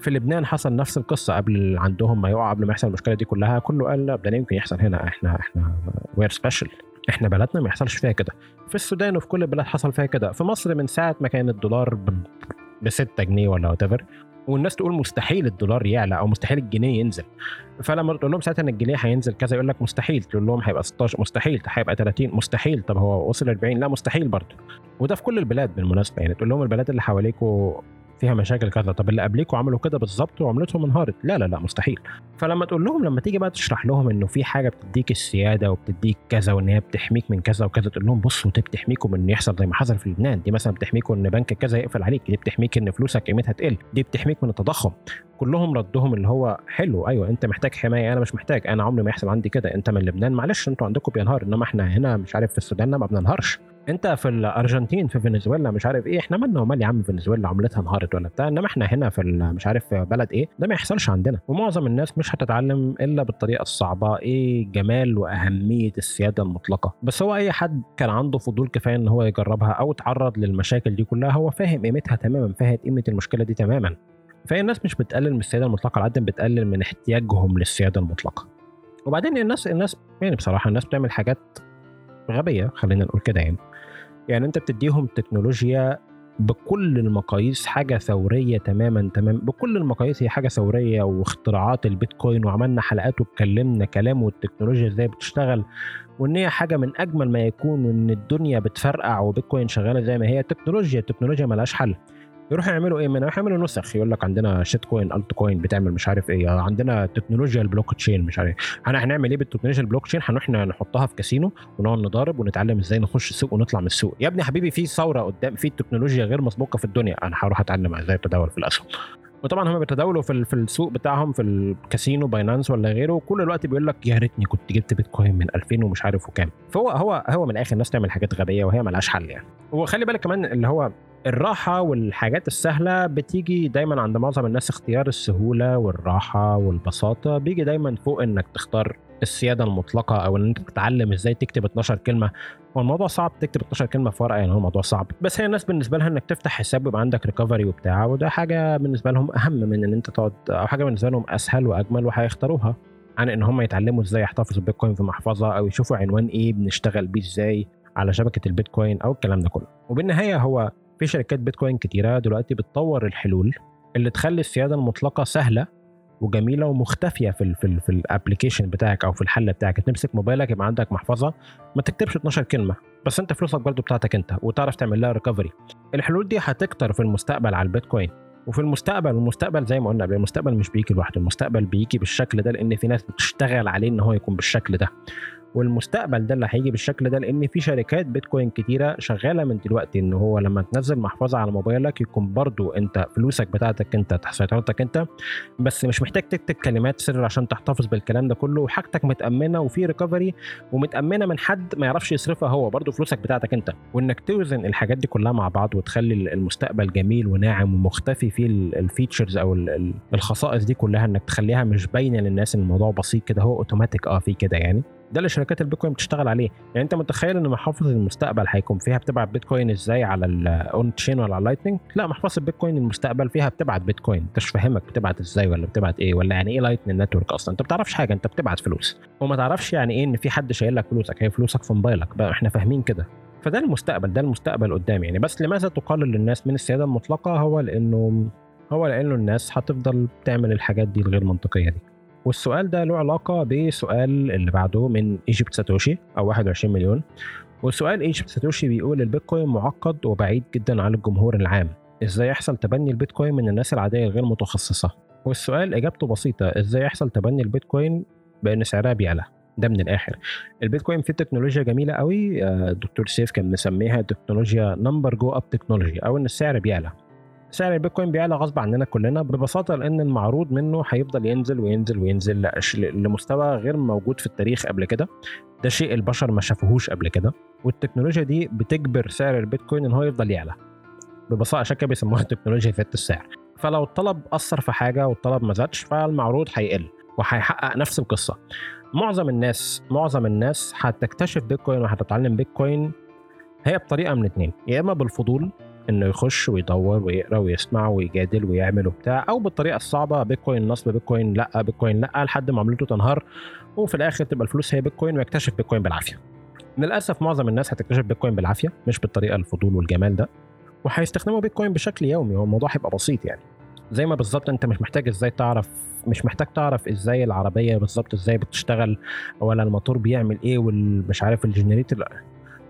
في لبنان حصل نفس القصة قبل عندهم ما يقع قبل ما يحصل المشكلة دي كلها كله قال لا ده يمكن يحصل هنا إحنا إحنا we're special إحنا بلدنا ما يحصلش فيها كده. في السودان وفي كل البلاد حصل فيها كده. في مصر من ساعة ما كان الدولار ب 6 جنيه ولا what والناس تقول مستحيل الدولار يعلى أو مستحيل الجنيه ينزل. فلما تقول لهم ساعتها إن الجنيه هينزل كذا يقول لك مستحيل. تقول لهم هيبقى 16 مستحيل. هيبقى 30 مستحيل. طب هو وصل 40 لا مستحيل برضه. وده في كل البلاد بالمناسبة يعني. تقول لهم البلاد اللي حواليكوا فيها مشاكل كذا. طب اللي قبليكوا عملوا كده بالظبط وعملتهم انهارت. لا لا لا مستحيل. فلما تقول لهم لما تيجي بقى تشرح لهم إنه في حاجة بتديك السيادة وبتديك كذا وإن هي بتحميك من كذا وكذا تقول لهم بصوا دي بتحميكم من يحصل زي ما حصل في لبنان. دي مثلا بتحميكم إن بنك كذا يقفل عليك. دي بتحميك إن فلوسك قيمتها تقل. دي بتحميك من التضخم. كلهم ردهم اللي هو حلو. أيوه أنت محتاج حماية أنا مش محتاج. أنا عمري ما يحصل عندي كده. أنت من لبنان معلش أنتوا عندكم بينهار. إنما إحنا هنا مش عارف في السودان ما بننهارش. انت في الارجنتين في فنزويلا مش عارف إيه إحنا مالنا ومال يا عم فنزويلا عملتها انهارت ولا بتاع انما إحنا هنا في مش عارف في بلد إيه ده ما يحصلش عندنا. ومعظم الناس مش هتتعلم إلا بالطريقة الصعبة إيه جمال وأهمية السيادة المطلقة. بس هو أي حد كان عنده فضول كفاية إن هو يجربها أو اتعرض للمشاكل دي كلها هو فاهم قيمتها تماما فاهم قيمة المشكلة دي تماما. فهي الناس مش بتقلل من السيادة المطلقة على قد بتقلل من احتياجهم للسيادة المطلقة. وبعدين الناس الناس يعني بصراحة الناس بتعمل حاجات غبية خلينا نقول كده يعني. يعني انت بتديهم تكنولوجيا بكل المقاييس حاجة ثورية تماما تمام بكل المقاييس هي حاجة ثورية واختراعات البيتكوين وعملنا حلقات واتكلمنا كلام والتكنولوجيا إزاي بتشتغل وان هي حاجة من أجمل ما يكون وإن الدنيا بتفرقع وبيتكوين شغالة زي ما هي تكنولوجيا التكنولوجيا ملهاش حل. يروحوا يعملوا إيه؟ منها يعملوا نسخ. يقول لك عندنا shitcoin altcoin بتعمل مش عارف إيه. عندنا تكنولوجيا البلوك تشين مش عارف إحنا هنعمل إيه بالتكنولوجيا البلوك تشين هنروح نحطها في كاسينو ونقعد نضارب ونتعلم إزاي نخش السوق ونطلع من السوق. يا ابني حبيبي في ثورة قدام في تكنولوجيا غير مسبوقة في الدنيا. أنا هروح أتعلم إزاي اتداول في الأسهم. وطبعا هم بيتداولوا في في السوق بتاعهم في الكاسينو Binance ولا غيره. وكل الوقت بيقول لك يا ريتني كنت جبت بيتكوين من 2000 ومش عارف وكام. فهو هو هو من الآخر الناس تعمل حاجات غبية وهي ملهاش حل يعني. وخلي بالك كمان اللي هو الراحة والحاجات السهلة بتيجي دايما عند معظم الناس اختيار السهولة والراحة والبساطة. بيجي دايما فوق إنك تختار السيادة المطلقة أو إن أنت تتعلم إزاي تكتب 12 كلمة. هو الموضوع صعب تكتب 12 كلمة في ورقة يعني هو الموضوع صعب. بس هي الناس بالنسبة لها إنك تفتح حساب ويبقى عندك ريكفري وبتاع وده حاجة بالنسبة لهم أهم من إن أنت تقعد أو حاجة بالنسبة لهم أسهل وأجمل وهيختاروها عن إن هم يتعلموا إزاي يحتفظوا بالبيتكوين في محفظة أو يشوفوا عنوان إيه بنشتغل بيه إزاي على شبكة البيتكوين أو الكلام ده كله. وبالنهاية هو في شركات بيتكوين كتيرة دلوقتي بتطور الحلول اللي تخلي السياده المطلقة سهلة وجميلة ومختفية في ال في ال في ال application بتاعك أو في الحل بتاعك. تمسك موبايلك يبقى عندك محفظة ما تكتبش 12 كلمة بس أنت فلوسك برضو بتاعتك أنت وتعرف تعمل لها recovery الحلول دي هتكتر في المستقبل على البيتكوين. وفي المستقبل المستقبل زي ما قلنا المستقبل مش بيجي لوحده المستقبل بيجي بالشكل ده لأن في ناس بتشتغل عليه إن هو يكون بالشكل ده. والمستقبل ده اللي هيجي بالشكل ده لأن في شركات بيتكوين كتيرة شغالة من دلوقتي إن هو لما تنزل محفظة على موبايلك يكون برضو أنت فلوسك بتاعتك أنت تحت سيطرتك أنت بس مش محتاج تكتب كلمات سر عشان تحتفظ بالكلام ده كله وحاجتك متأمنة وفي recovery ومتأمنة من حد ما يعرفش يصرفها هو برضو فلوسك بتاعتك أنت. وإنك توزن الحاجات دي كلها مع بعض وتخلي المستقبل جميل وناعم ومختفي فيه ال features أو الخصائص دي كلها إنك تخليها مش باينة للناس الموضوع بسيط كده هو اوتوماتيك آه في كده يعني. ده اللي شركات البيتكوين بتشتغل عليه. يعني انت متخيل إن محفظة المستقبل هيكون فيها بتبعت بيتكوين إزاي على ال on-chain ولا على ال Lightning لا محفظة البيتكوين المستقبل فيها بتبعت بيتكوين. انت مش فاهمك بتبعت إزاي ولا بتبعت إيه ولا يعني إيه Lightning Network أصلا. انت ما بتعرفش حاجة انت بتبعت فلوس. وما تعرفش يعني إيه إن في حد شايل لك فلوسك هي فلوسك في موبايلك بقى. إحنا فاهمين كده. فده المستقبل ده المستقبل قدام يعني. بس لماذا تقلل للناس من السيادة المطلقة؟ هو لأنه هو لأنه الناس هتفضل تعمل الحاجات دي الغير منطقية دي. والسؤال ده له علاقة بسؤال اللي بعده من إيجيبت ساتوشي أو 21 مليون. والسؤال إيجيبت ساتوشي بيقول البيتكوين معقد وبعيد جدا عن الجمهور العام. إزاي يحصل تبني البيتكوين من الناس العادية الغير متخصصة؟ والسؤال إجابته بسيطة إزاي يحصل تبني البيتكوين بأن سعرها بيعلى؟ ده من الآخر. البيتكوين فيه تكنولوجيا جميلة قوي. الدكتور سيف كان مسميها تكنولوجيا number go up technology أو إن السعر بيعلى. سعر البيتكوين بيعلى غصب عننا كلنا ببساطة لأن المعروض منه هيفضل ينزل وينزل وينزل لمستوى غير موجود في التاريخ قبل كده. ده شيء البشر ما شافوهوش قبل كده. والتكنولوجيا دي بتجبر سعر البيتكوين إن هو يفضل يعلى. ببساطة عشان كده بيسموها تكنولوجيا فت السعر. فلو الطلب أثر في حاجة والطلب ما زادش فالمعروض هيقل وهيحقق نفس القصة. معظم الناس معظم الناس هتكتشف بيتكوين وهتتعلم بيتكوين هي بطريقة من اتنين يا إما بالفضول إنه يخش ويدور ويقرأ ويسمع ويجادل ويعمل وبتاع أو بالطريقة الصعبة بيتكوين نصب بيتكوين لأ بيتكوين لأ لحد ما عملته تنهار وفي الآخر تبقى الفلوس هي بيتكوين ويكتشف بيتكوين بالعافية. للأسف معظم الناس هتكتشف بيتكوين بالعافية مش بالطريقة الفضول والجمال ده وهيستخدموا بيتكوين بشكل يومي هو الموضوع هيبقى بسيط يعني. زي ما بالظبط أنت مش محتاج إزاي تعرف مش محتاج تعرف إزاي العربية بالظبط إزاي بتشتغل ولا الموتور بيعمل إيه والمش عارف ال generator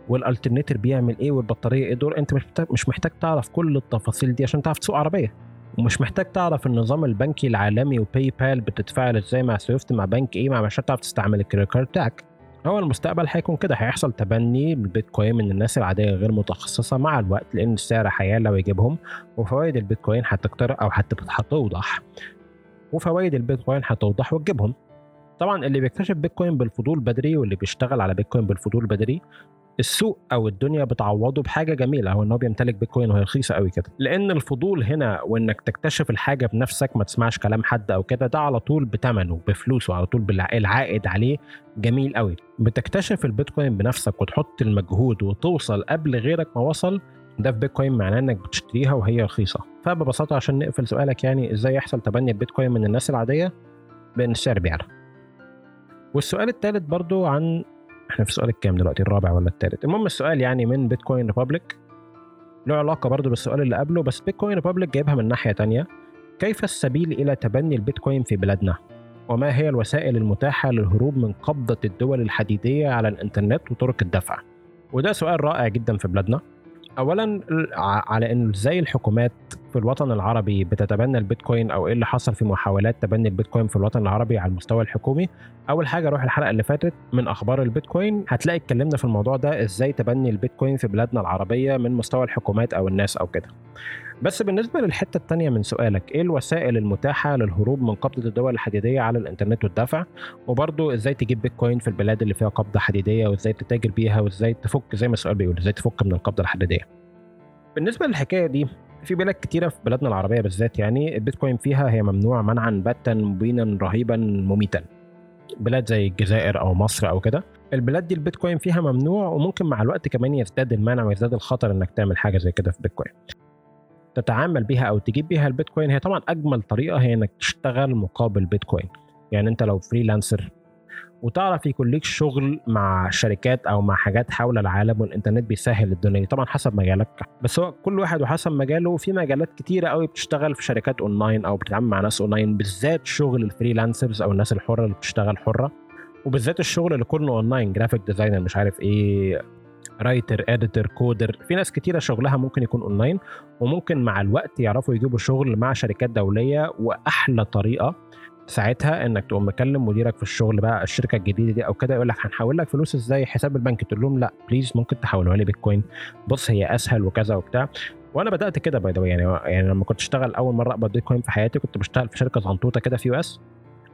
وال alternator بيعمل إيه والبطارية إيه؟ دول أنت مش محتاج مش محتاج تعرف كل التفاصيل دي عشان تعرف تسوق عربية. ومش محتاج تعرف النظام البنكي العالمي و PayPal بتتفاعل إزاي مع SWIFT مع بنك إيه مع عشان تعرف تستعمل ال credit card بتاعك. هو المستقبل هيكون كده هيحصل تبني البيتكوين من الناس العادية غير متخصصة مع الوقت لأن السعر هيعلى ويجيبهم وفوائد البيتكوين هتقترب أو هتوضح. وفوائد البيتكوين هتوضح وتجيبهم. طبعا اللي بيكتشف بيتكوين بالفضول بدري واللي بيشتغل على بيتكوين بالفضول بدري السوق أو الدنيا بتعوضه بحاجة جميلة هو إن هو بيمتلك بيتكوين وهي رخيصة قوي كده. لأن الفضول هنا وإنك تكتشف الحاجة بنفسك ما تسمعش كلام حد أو كده ده على طول بثمنه بفلوسه على طول بالعائد عليه جميل قوي. بتكتشف البيتكوين بنفسك وتحط المجهود وتوصل قبل غيرك ما وصل ده في بيتكوين معناه إنك بتشتريها وهي رخيصة. فببساطة عشان نقفل سؤالك يعني إزاي يحصل تبني البيتكوين من الناس العادية؟ بان السعر بيعلى. والسؤال الثالث برضو عن إحنا في السؤال الكام دلوقتي؟ الرابع ولا الثالث المهم السؤال يعني من بيتكوين ريبابليك له علاقة برضه بالسؤال اللي قبله بس بيتكوين ريبابليك جايبها من ناحية تانية. كيف السبيل إلى تبني البيتكوين في بلادنا وما هي الوسائل المتاحة للهروب من قبضة الدول الحديدية على الإنترنت وطرق الدفع؟ وده سؤال رائع جدا في بلادنا اولا على انه إزاي الحكومات في الوطن العربي بتتبنى البيتكوين أو إيه اللي حصل في محاولات تبني البيتكوين في الوطن العربي على المستوى الحكومي؟ أول حاجة روح الحلقة اللي فاتت من أخبار البيتكوين. هتلاقي اتكلمنا في الموضوع ده إزاي تبني البيتكوين في بلادنا العربية من مستوى الحكومات أو الناس أو كده. بس بالنسبة للحتة الثانية من سؤالك إيه الوسائل المتاحة للهروب من قبضة الدول الحديدية على الإنترنت والدفع؟ وبرضه إزاي تجيب بيتكوين في البلاد اللي فيها قبضة حديدية وإزاي تتاجر بيها وإزاي تفك زي ما السؤال بيقول إزاي تفك من القبضة الحديدية؟ بالنسبة للحكاية دي في بلاد كتيرة في بلادنا العربية بالذات يعني البيتكوين فيها هي ممنوع منعا باتا مبينا رهيبا مميتا. بلاد زي الجزائر أو مصر أو كده. البلاد دي البيتكوين فيها ممنوع وممكن مع الوقت كمان يزداد المنع ويزداد الخطر إنك تعمل حاجة زي كده في بيتكوين تتعامل بيها أو تجيب بيها البيتكوين هي طبعا أجمل طريقة هي إنك تشتغل مقابل بيتكوين. يعني أنت لو freelancer وتعرف يكون ليك شغل مع شركات أو مع حاجات حول العالم والإنترنت بيسهل الدنيا طبعا حسب مجالك. بس هو كل واحد وحسب مجاله. في مجالات كتيرة قوي بتشتغل في شركات أونلاين أو بتتعامل مع ناس أونلاين بالذات شغل ال freelancers أو الناس الحرة اللي بتشتغل حرة. وبالذات الشغل اللي كله online graphic designer مش عارف إيه writer editor coder في ناس كتيرة شغلها ممكن يكون أونلاين وممكن مع الوقت يعرفوا يجيبوا شغل مع شركات دولية وأحلى طريقة ساعتها إنك تقوم مكلم مديرك في الشغل بقى الشركة الجديدة دي أو كده يقول لك هنحول لك فلوس إزاي؟ حساب البنك. تقول لهم لأ please ممكن تحولوها لي بيتكوين بص هي أسهل وكذا وبتاع. وأنا بدأت كده by the يعني يعني لما كنت أشتغل أول مرة أقبض بيتكوين في حياتي كنت بشتغل في شركة زنطوطة كده في US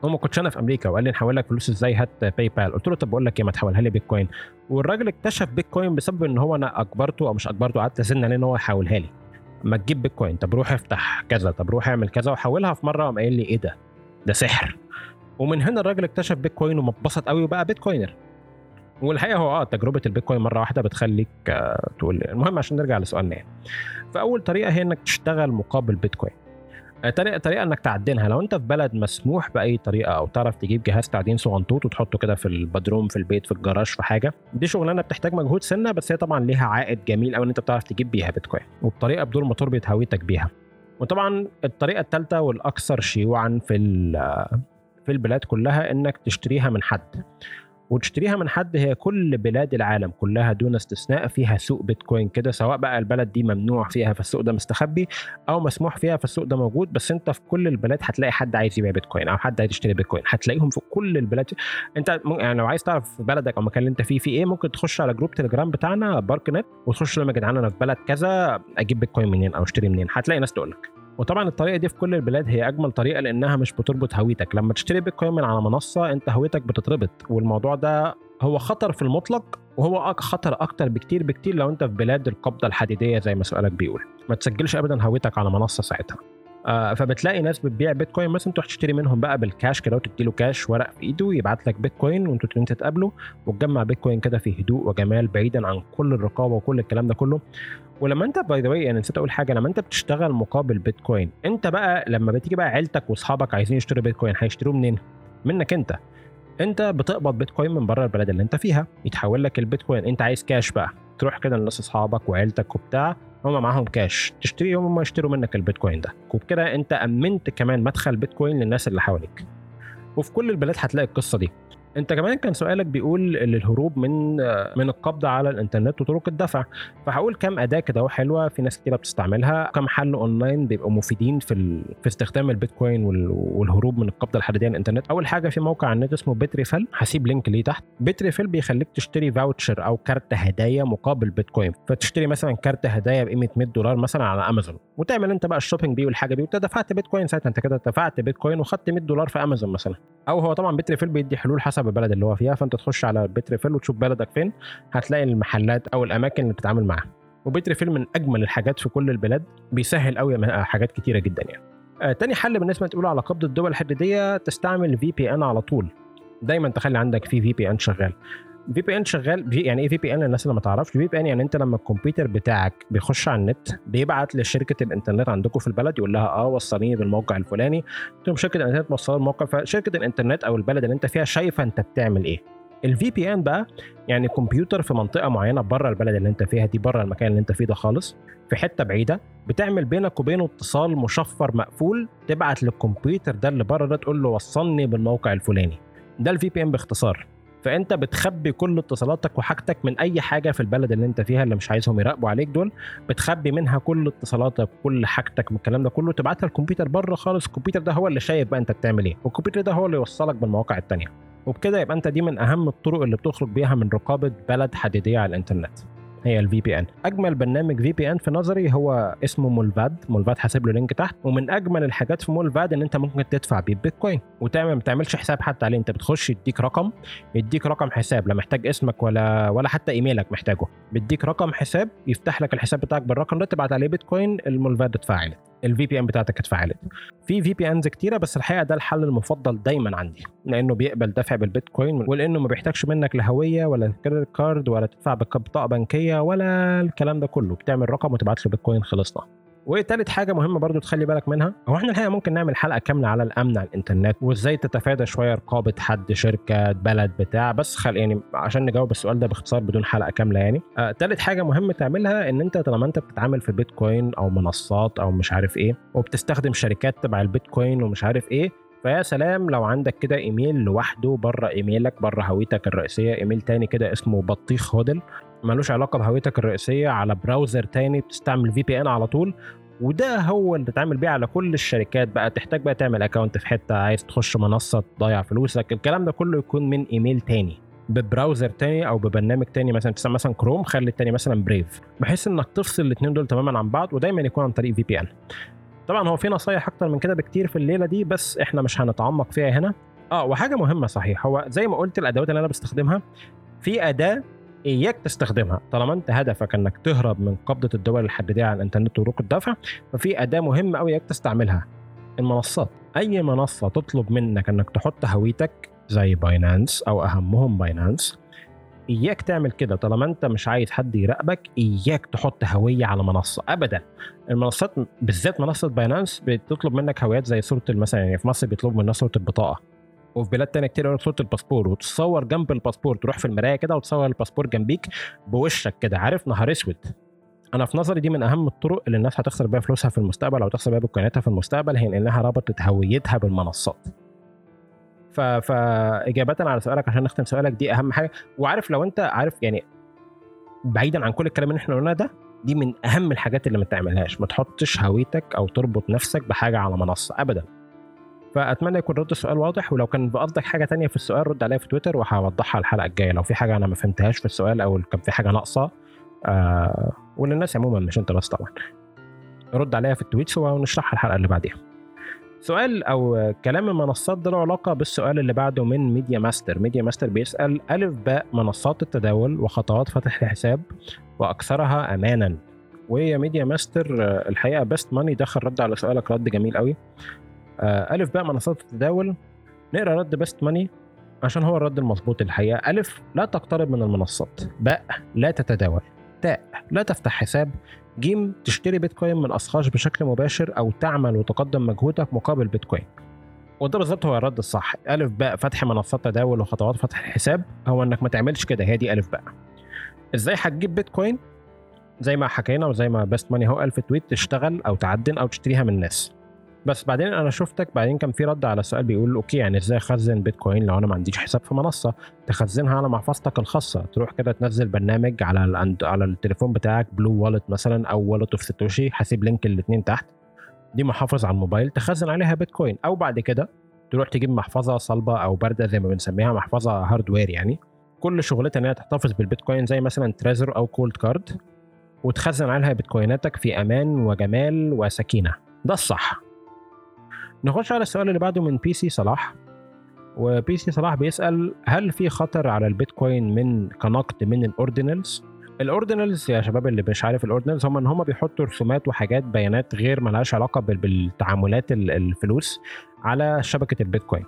هو ما كنتش أنا في أمريكا وقال لي نحول لك فلوس إزاي؟ هات PayPal قلت له طب بقول لك إيه ما تحولها لي بيتكوين والراجل اكتشف بيتكوين بسبب إن هو أنا أجبرته أو مش أجبرته قعدت أزن عليه إن هو يحولها لي. ما تجيب بيتكوين طب روح افتح كذا طب روح اعمل كذا. وحولها في مرة وقام قايل لي إيه ده؟ ده سحر. ومن هنا الراجل اكتشف بيتكوين واتبسط قوي وبقى بيتكوينر. والحقيقة هو آه تجربة البيتكوين مرة واحدة بتخليك آه تقول المهم عشان نرجع لسؤالنا يعني. فأول طريقة هي إنك تشتغل مقابل بيتكوين. طريقة طريقة إنك تعدنها لو أنت في بلد مسموح بأي طريقة أو تعرف تجيب جهاز تعدين صغنطوط وتحطه كده في البدروم في البيت في الجراج في حاجة دي شغلانة بتحتاج مجهود سنة بس هي طبعا ليها عائد جميل قوي إن أنت بتعرف تجيب بيها بيتكوين. وبطريقه بدون ما تربط هويتك بيها. وطبعا الطريقة الثالثه والأكثر شيوعا في في البلاد كلها إنك تشتريها من حد. وتشتريها من حد هي كل بلاد العالم كلها دون استثناء فيها سوق بيتكوين كده سواء بقى البلد دي ممنوع فيها فالسوق ده مستخبي أو مسموح فيها فالسوق ده موجود بس أنت في كل البلاد هتلاقي حد عايز يبيع بيتكوين أو حد عايز يشتري بيتكوين. هتلاقيهم في كل البلاد. أنت يعني لو عايز تعرف في بلدك أو المكان اللي أنت فيه في إيه ممكن تخش على group Telegram بتاعنا بارك نت وتخش لهم يا جدعان أنا في بلد كذا أجيب بيتكوين منين أو أشتري منين؟ هتلاقي ناس تقول لك. وطبعا الطريقة دي في كل البلاد هي أجمل طريقة لأنها مش بتربط هويتك. لما تشتري بيتكوين من على منصة أنت هويتك بتتربط. والموضوع ده هو خطر في المطلق وهو خطر أكتر بكتير بكتير لو أنت في بلاد القبضة الحديدية زي ما سؤالك بيقول. ما تسجلش ابدا هويتك على منصة ساعتها. آه فبتلاقي ناس بتبيع بيتكوين مثلا تروح تشتري منهم بقى بالكاش كده وتدي له كاش ورق في إيده يبعت لك بيتكوين وأنتوا الاثنين تتقابلوا وتجمع بيتكوين كده في هدوء وجمال بعيدا عن كل الرقابة وكل الكلام ده كله. ولما أنت by the way يعني نسيت أقول حاجة لما أنت بتشتغل مقابل بيتكوين أنت بقى لما بتيجي بقى عيلتك وأصحابك عايزين يشتروا بيتكوين هيشتروه منين؟ منك أنت. أنت بتقبض بيتكوين من بره البلد اللي أنت فيها يتحول لك البيتكوين. أنت عايز كاش بقى. تروح كده لناس أصحابك وعيلتك وبتاع هم معاهم كاش تشتري هم يشتروا منك البيتكوين ده. وبكده أنت أمنت كمان مدخل بيتكوين للناس اللي حواليك. وفي كل البلاد هتلاقي القصة دي. انت كمان كان سؤالك بيقول الهروب من من القبضة على الانترنت وطرق الدفع. فهقول كام أداة كده حلوة في ناس كتيرة بتستعملها. كم حل أونلاين بيبقوا مفيدين في ال... في استخدام البيتكوين والهروب من القبضه الحديديه على الانترنت. أول حاجة في موقع على النت اسمه Bitrefill هسيب link ليه تحت. Bitrefill بيخليك تشتري voucher أو كارت هدايا مقابل بيتكوين. فتشتري مثلا كارت هدايا بقيمة 100 دولار مثلا على أمازون. وتعمل أنت بقى ال shopping بيه والحاجة دي وأنت دفعت بيتكوين ساعتها. أنت كده دفعت بيتكوين وخدت 100 دولار في أمازون مثلا. أو هو طبعا Bitrefill بيدي حلول حسب البلد اللي هو فيها فأنت تخش على Bitrefill وتشوف بلدك فين هتلاقي المحلات أو الأماكن اللي بتتعامل معاها. و Bitrefill من أجمل الحاجات في كل البلاد بيسهل قوي حاجات كتيرة جدا يعني. آه تاني حل بالنسبة تقول على قبض الدول الحديدية تستعمل VPN على طول. دايما تخلي عندك في في بي ان شغال. في بي ان شغال يعني إيه في بي ان للناس اللي ما تعرفش؟ VPN يعني أنت لما الكمبيوتر بتاعك بيخش على النت بيبعت لشركة الإنترنت عندكم في البلد يقول لها آه وصليني بالموقع الفلاني. تقوم شركة الإنترنت توصل الموقع. فشركة الإنترنت أو البلد اللي أنت فيها شايفة أنت بتعمل إيه. ال VPN بقى يعني كمبيوتر في منطقة معينة بره البلد اللي أنت فيها دي بره المكان اللي أنت فيه ده خالص في حتة بعيدة بتعمل بينك وبينه اتصال مشفر مقفول تبعت للكمبيوتر ده اللي بره ده تقول له وصلني بالموقع الفلاني. ده ال VPN باختصار. فأنت بتخبي كل اتصالاتك وحاجتك من أي حاجة في البلد اللي أنت فيها اللي مش عايزهم يراقبوا عليك دول بتخبي منها كل اتصالاتك وكل حاجتك من الكلام ده كله تبعتها الكمبيوتر بره خالص الكمبيوتر ده هو اللي شايف بقى أنت بتعمل إيه والكمبيوتر ده هو اللي يوصلك بالمواقع التانية. وبكده يبقى أنت دي من أهم الطرق اللي بتخرج بيها من رقابة بلد حديدية على الإنترنت. هي ال VPN أجمل برنامج VPN في نظري هو اسمه Mullvad. Mullvad هسيب له link تحت. ومن أجمل الحاجات في Mullvad إن أنت ممكن تدفع بيه بيتكوين. وتعمل ما تعملش حساب حتى عليه. أنت بتخش يديك رقم. يديك رقم حساب. لا محتاج اسمك ولا ولا حتى إيميلك محتاجه. بيديك رقم حساب. يفتح لك الحساب بتاعك بالرقم ده. تبعت عليه بيتكوين. ال Mullvad اتفعلت ال VPN بتاعتك اتفعلت. في VPNs كتيرة بس الحقيقة ده الحل المفضل دايما عندي لأنه بيقبل دفع بالبيتكوين ولأنه ما بيحتاجش منك لا هوية ولا credit card ولا تدفع ببطاقه بنكية ولا الكلام ده كله. بتعمل رقم وتبعت له بيتكوين خلصنا. وتالت حاجة مهمة برضو تخلي بالك منها هو إحنا الحقيقة ممكن نعمل حلقة كاملة على الأمن على الإنترنت وإزاي تتفادى شوية رقابة حد شركة بلد بتاع بس خل يعني عشان نجاوب السؤال ده باختصار بدون حلقة كاملة يعني. آه تالت حاجة مهم تعملها إن أنت طالما أنت بتتعامل في بيتكوين أو منصات أو مش عارف إيه وبتستخدم شركات تبع البيتكوين ومش عارف إيه فيا سلام لو عندك كده إيميل لوحده بره إيميلك بره هويتك الرئيسية إيميل تاني كده اسمه بطيخ HODL ملوش علاقة بهويتك الرئيسية على browser تاني بتستعمل VPN على طول وده هو اللي تتعامل بيه على كل الشركات بقى. تحتاج بقى تعمل account في حتة عايز تخش منصة تضيع فلوسك. الكلام ده كله يكون من ايميل تاني ب browser تاني أو ببرنامج تاني. مثلا تسمى مثلا كروم خلي التاني مثلا Brave بحيث إنك تفصل الاثنين دول تماما عن بعض ودايما يكون عن طريق VPN طبعا هو في نصايح أكتر من كده بكتير في الليلة دي بس إحنا مش هنتعمق فيها هنا. آه وحاجة مهمة صحيح. هو زي ما قلت الأدوات اللي أنا بستخدمها في أداة إياك تستخدمها. طالما أنت هدفك إنك تهرب من قبضة الدول الحديدية على الإنترنت وطرق الدفع ففي أداة مهمة قوي إياك تستعملها. المنصات. أي منصة تطلب منك إنك تحط هويتك زي باينانس أو أهمهم باينانس إياك تعمل كده. طالما أنت مش عايز حد يراقبك إياك تحط هوية على منصة. ابدا. المنصات بالذات منصة باينانس بتطلب منك هويات زي صورة مثلا يعني في مصر بيطلبوا منها صورة البطاقة. وفي بلاد تانية كتير صورة الباسبور وتصور جنب الباسبور تروح في المراية كده وتصور الباسبور جنبيك بوشك كده عارف؟ نهار أسود. أنا في نظري دي من أهم الطرق اللي الناس هتخسر بيها فلوسها في المستقبل أو تخسر بيها بكياناتها في المستقبل هي إنها ربطت هويتها بالمنصات. ف... فاجابه على سؤالك عشان نختم سؤالك دي أهم حاجة. وعارف لو أنت عارف يعني بعيدا عن كل الكلام اللي إحنا قلناه ده دي من أهم الحاجات اللي ما تعملهاش. ما تحطش هويتك أو تربط نفسك بحاجة على منصة ابدا. فأتمنى يكون رد السؤال واضح ولو كان بقصدك حاجة تانية في السؤال رد عليا في تويتر وهوضحها الحلقة الجاية. لو في حاجة أنا ما فهمتهاش في السؤال أو كان في حاجة ناقصة آه وللناس عموما مش أنت بس طبعا. رد عليا في ال tweets ونشرحها الحلقة اللي بعديها. سؤال أو كلام المنصات ده له علاقة بالسؤال اللي بعده من ميديا ماستر. ميديا ماستر بيسأل ألف باء منصات التداول وخطوات فتح الحساب وأكثرها امانا؟ ويا ميديا ماستر الحقيقة بيست ماني دخل رد على سؤالك رد جميل قوي ألف باء منصات التداول. نقرأ رد بيست ماني عشان هو الرد المظبوط الحقيقة. ألف لا تقترب من المنصات. باء لا تتداول. تاء لا تفتح حساب. جيم تشتري بيتكوين من اشخاص بشكل مباشر أو تعمل وتقدم مجهودك مقابل بيتكوين. وده بالظبط هو الرد الصح. ألف باء فتح منصات تداول وخطوات فتح الحساب هو إنك ما تعملش كده. هي دي ألف باء إزاي هتجيب بيتكوين؟ زي ما حكينا وزي ما بيست ماني هو في tweet تشتغل أو تعدن أو تشتريها من الناس. بس بعدين أنا شفتك بعدين كان في رد على سؤال بيقول okay يعني إزاي اخزن بيتكوين لو أنا ما عنديش حساب في منصة؟ تخزنها على محفظتك الخاصة. تروح كده تنزل برنامج على على التليفون بتاعك Blue Wallet مثلا أو Wallet of Satoshi هسيب link الاثنين تحت. دي محافظ على الموبايل تخزن عليها بيتكوين. أو بعد كده تروح تجيب محفظة صلبة أو باردة زي ما بنسميها محفظة hardware يعني. كل شغلتها انها تحتفظ بالبيتكوين زي مثلا Trezor أو Coldcard وتخزن عليها بيتكويناتك في أمان وجمال وسكينة. ده الصح. نخش على السؤال اللي بعده من بي سي صلاح. وبي سي صلاح بيسأل هل في خطر على البيتكوين من كنقد من ال ordinals؟ ال ordinals يا شباب اللي مش عارف ال ordinals هم إن هم بيحطوا رسومات وحاجات بيانات غير ملهاش علاقة بالتعاملات الفلوس على شبكة البيتكوين.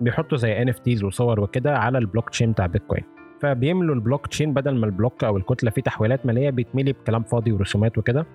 بيحطوا زي ان وصور وكده على البلوك تشين بتاع بيتكوين. فبيملوا البلوك تشين بدل ما ال block أو الكتلة فيه تحويلات مالية بيتملي بكلام فاضي ورسومات وكده.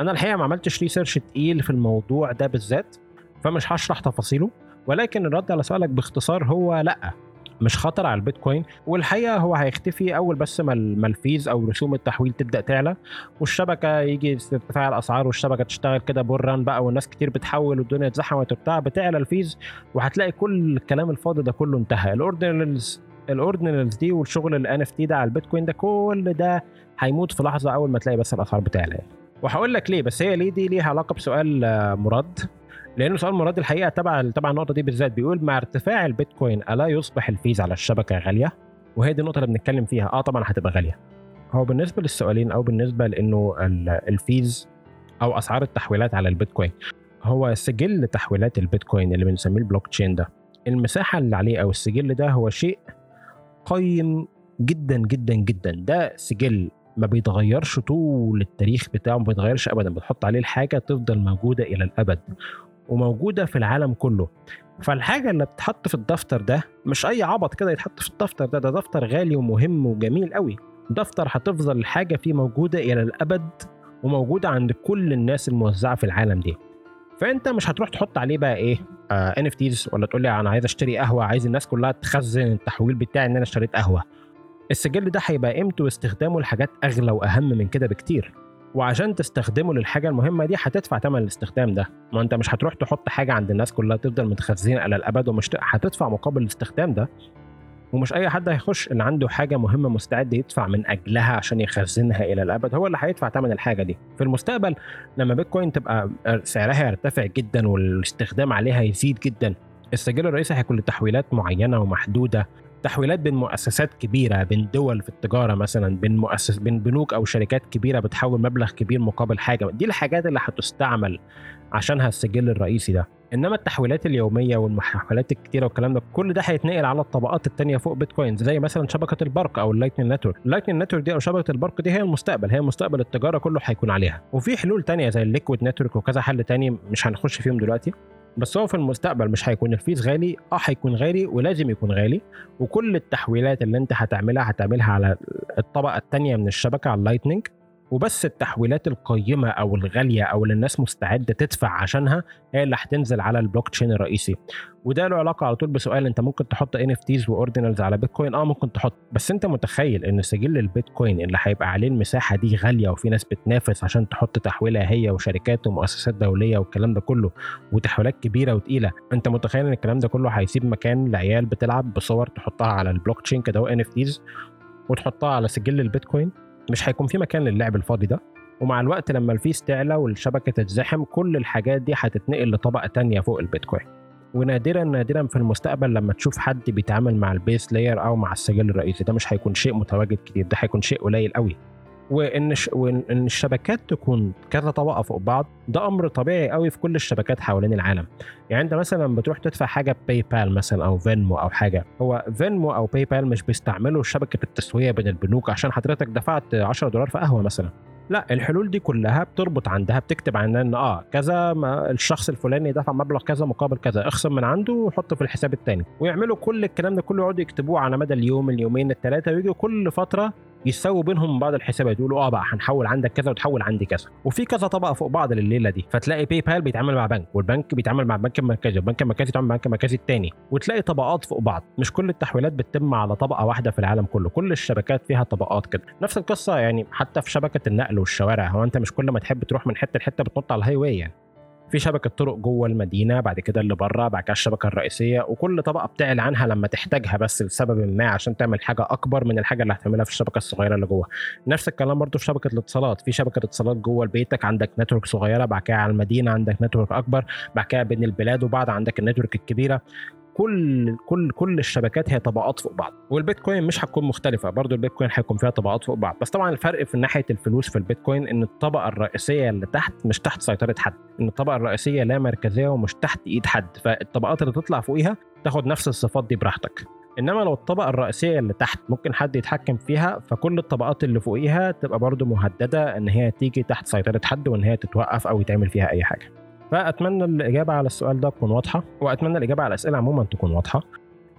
أنا الحقيقة ما عملتش research تقيل في الموضوع ده بالذات. فمش هشرح تفاصيله ولكن الرد على سؤالك باختصار هو لأ مش خطر على البيتكوين. والحقيقة هو هيختفي أول بس ما ال fees أو رسوم التحويل تبدأ تعلى والشبكة يجي ارتفاع الأسعار والشبكة تشتغل كده بوران بقى والناس كتير بتحول والدنيا اتزحمت وبتاع بتعلى ال fees وهتلاقي كل الكلام الفاضي ده كله انتهى. ال ordinals ال ordinals دي والشغل ال NFT ده على البيتكوين ده كل ده هيموت في لحظة أول ما تلاقي بس الأسعار بتعلى. وهقول لك ليه بس هي ليه دي ليها علاقة بسؤال مراد. لأنه سؤال مراد الحقيقة تبع تبع النقطة دي بالذات. بيقول مع ارتفاع البيتكوين ألا يصبح ال fees على الشبكة غالية؟ وهي دي النقطة اللي بنتكلم فيها. آه طبعا هتبقى غالية. هو بالنسبة للسؤالين أو بالنسبة لإنه ال fees أو أسعار التحويلات على البيتكوين هو سجل تحويلات البيتكوين اللي بنسميه البلوك تشين ده. المساحة اللي عليه أو السجل ده هو شيء قيم جدا جدا جدا. ده سجل ما بيتغيرش طول التاريخ بتاعه ما بيتغيرش ابدا. بتحط عليه الحاجة تفضل موجودة إلى الأبد. وموجودة في العالم كله. فالحاجة اللي بتتحط في الدفتر ده مش أي عبط كده يتحط في الدفتر ده ده دفتر غالي ومهم وجميل قوي. دفتر هتفضل الحاجة فيه موجودة إلى الأبد وموجودة عند كل الناس الموزعة في العالم دي. فأنت مش هتروح تحط عليه بقى إيه NFTs ولا تقول لي أنا عايز أشتري قهوة عايز الناس كلها تخزن التحويل بتاعي إن أنا اشتريت قهوة. السجل ده هيبقى قيمته واستخدامه لحاجات أغلى وأهم من كده بكتير. وعشان تستخدمه للحاجة المهمة دي هتدفع ثمن الاستخدام ده. ما انت مش هتروح تحط حاجة عند الناس كلها تفضل متخزنة إلى الأبد ومش هتدفع مقابل الاستخدام ده. ومش أي حد هيخش اللي عنده حاجة مهمة مستعد يدفع من أجلها عشان يخزنها إلى الأبد. هو اللي هيدفع ثمن الحاجة دي. في المستقبل لما بيتكوين تبقى سعرها يرتفع جدا والاستخدام عليها يزيد جدا. السجل الرئيسي هيكون لتحويلات معينة ومحدودة. تحويلات بين مؤسسات كبيرة بين دول في التجارة مثلا بين مؤسس بين بنوك أو شركات كبيرة بتحول مبلغ كبير مقابل حاجة. دي الحاجات اللي هتستعمل عشانها السجل الرئيسي ده. إنما التحويلات اليومية والمحاولات الكتيرة والكلام ده كل ده هيتنقل على الطبقات التانية فوق بيتكوين. زي مثلا شبكة البرق أو ال Lightning Network ال Lightning Network دي أو شبكة البرق دي هي المستقبل هي مستقبل التجارة كله هيكون عليها. وفي حلول تانية زي ال Liquid Network وكذا حل تاني مش هنخش فيهم دلوقتي. بس هو في المستقبل مش هيكون ال fees غالي آه هيكون غالي ولازم يكون غالي وكل التحويلات اللي أنت هتعملها هتعملها على الطبقة الثانية من الشبكة على ال Lightning وبس التحويلات القيمة أو الغالية أو اللي الناس مستعدة تدفع عشانها هي اللي هتنزل على البلوك تشين الرئيسي. وده له علاقة على طول بسؤال أنت ممكن تحط NFTs و ordinals على بيتكوين آه ممكن تحط. بس أنت متخيل إن سجل البيتكوين اللي هيبقى عليه المساحة دي غالية وفي ناس بتنافس عشان تحط تحويلها هي وشركات ومؤسسات دولية والكلام ده كله وتحويلات كبيرة وتقيلة أنت متخيل إن الكلام ده كله هيسيب مكان لعيال بتلعب بصور تحطها على البلوك تشين كده NFTs وتحطها على سجل البيتكوين؟ مش هيكون في مكان للعب الفاضي ده. ومع الوقت لما ال fees تعلى والشبكة تتزحم كل الحاجات دي هتتنقل لطبقة تانية فوق البيتكوين. ونادرا نادرا في المستقبل لما تشوف حد بيتعامل مع ال base layer أو مع السجل الرئيسي. ده مش هيكون شيء متواجد كتير ده هيكون شيء قليل قوي وإن. وإن الشبكات تكون كذا طبقة فوق بعض ده أمر طبيعي قوي في كل الشبكات حوالين العالم يعني أنت مثلا بتروح تدفع حاجة PayPal مثلا أو Venmo أو حاجة هو Venmo أو PayPal مش بيستعملوا شبكة التسوية بين البنوك عشان حضرتك دفعت 10 دولار في قهوة مثلا لا الحلول دي كلها بتربط عندها بتكتب عندها إن آه كذا ما الشخص الفلاني دفع مبلغ كذا مقابل كذا اخصم من عنده وحطه في الحساب الثاني ويعملوا كل الكلام ده كله يقعدوا يكتبوه على مدى اليوم اليومين الثلاثه ويجوا كل فترة يساووا بينهم بعض الحسابات يقولوا آه بقى هنحول عندك كذا وتحول عندي كذا. وفي كذا طبقة فوق بعض لليلة دي فتلاقي PayPal بيتعامل مع بنك والبنك بيتعامل مع البنك المركزي والبنك المركزي بيتعامل مع البنك المركزي الثاني وتلاقي طبقات فوق بعض. مش كل التحويلات بتتم على طبقة واحدة في العالم كله كل الشبكات فيها طبقات كده. نفس القصة يعني حتى في شبكة النقل والشوارع هو أنت مش كل ما تحب تروح من حتة لحتة بتنط على ال highway يعني. في شبكة طرق جوه المدينة بعد كده اللي بره بعد كده الشبكة الرئيسية وكل طبقة بتعلى عنها لما تحتاجها بس لسبب ما عشان تعمل حاجة أكبر من الحاجة اللي هتعملها في الشبكة الصغيرة اللي جوه. نفس الكلام برضو في شبكة الاتصالات. في شبكة اتصالات جوه بيتك عندك network صغيرة بعد كده على المدينة عندك network أكبر بعد كده بين البلاد وبعض عندك ال network الكبيرة. كل كل كل الشبكات هي طبقات فوق بعض والبيتكوين مش هتكون مختلفة برضو البيتكوين هيكون فيها طبقات فوق بعض بس طبعا الفرق في ناحية الفلوس في البيتكوين إن الطبقة الرئيسية اللي تحت مش تحت سيطرة حد إن الطبقة الرئيسية لا مركزية ومش تحت إيد حد فالطبقات اللي تطلع فوقيها تاخد نفس الصفات دي براحتك. إنما لو الطبقة الرئيسية اللي تحت ممكن حد يتحكم فيها فكل الطبقات اللي فوقيها تبقى برضو مهددة إن هي تيجي تحت سيطرة حد وإن هي تتوقف أو يتعمل فيها أي حاجة. فأتمنى الإجابة على السؤال ده تكون واضحة وأتمنى الإجابة على الأسئلة عموما تكون واضحة.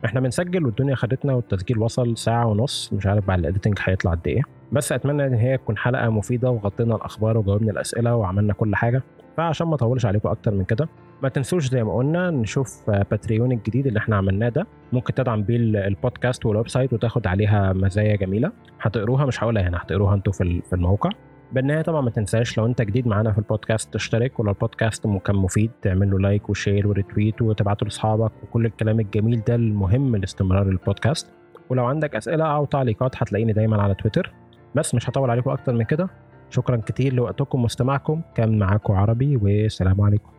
إحنا بنسجل والدنيا خدتنا والتسجيل وصل ساعة ونص مش عارف بعد الايديتنج هيطلع قد إيه. بس أتمنى إن هي تكون حلقة مفيدة وغطينا الأخبار وجاوبنا الأسئلة وعملنا كل حاجة. فعشان ما أطولش عليكم أكتر من كده ما تنسوش زي ما قلنا نشوف Patreon الجديد اللي إحنا عملناه ده. ممكن تدعم بيه البودكاست وال website وتاخد عليها مزايا جميلة. هتقروها مش هقولها هنا هتقروها أنتوا في الموقع. بالنهاية طبعا ما تنساش لو أنت جديد معانا في البودكاست تشترك ولو البودكاست كان مفيد تعمل له like و share و retweet وتبعته لأصحابك وكل الكلام الجميل ده المهم لاستمرار البودكاست. ولو عندك أسئلة أو تعليقات هتلاقيني دايما على تويتر. بس مش هطول عليكم أكتر من كده. شكرا كتير لوقتكم واستماعكم. كان معاكم عربي والسلام عليكم.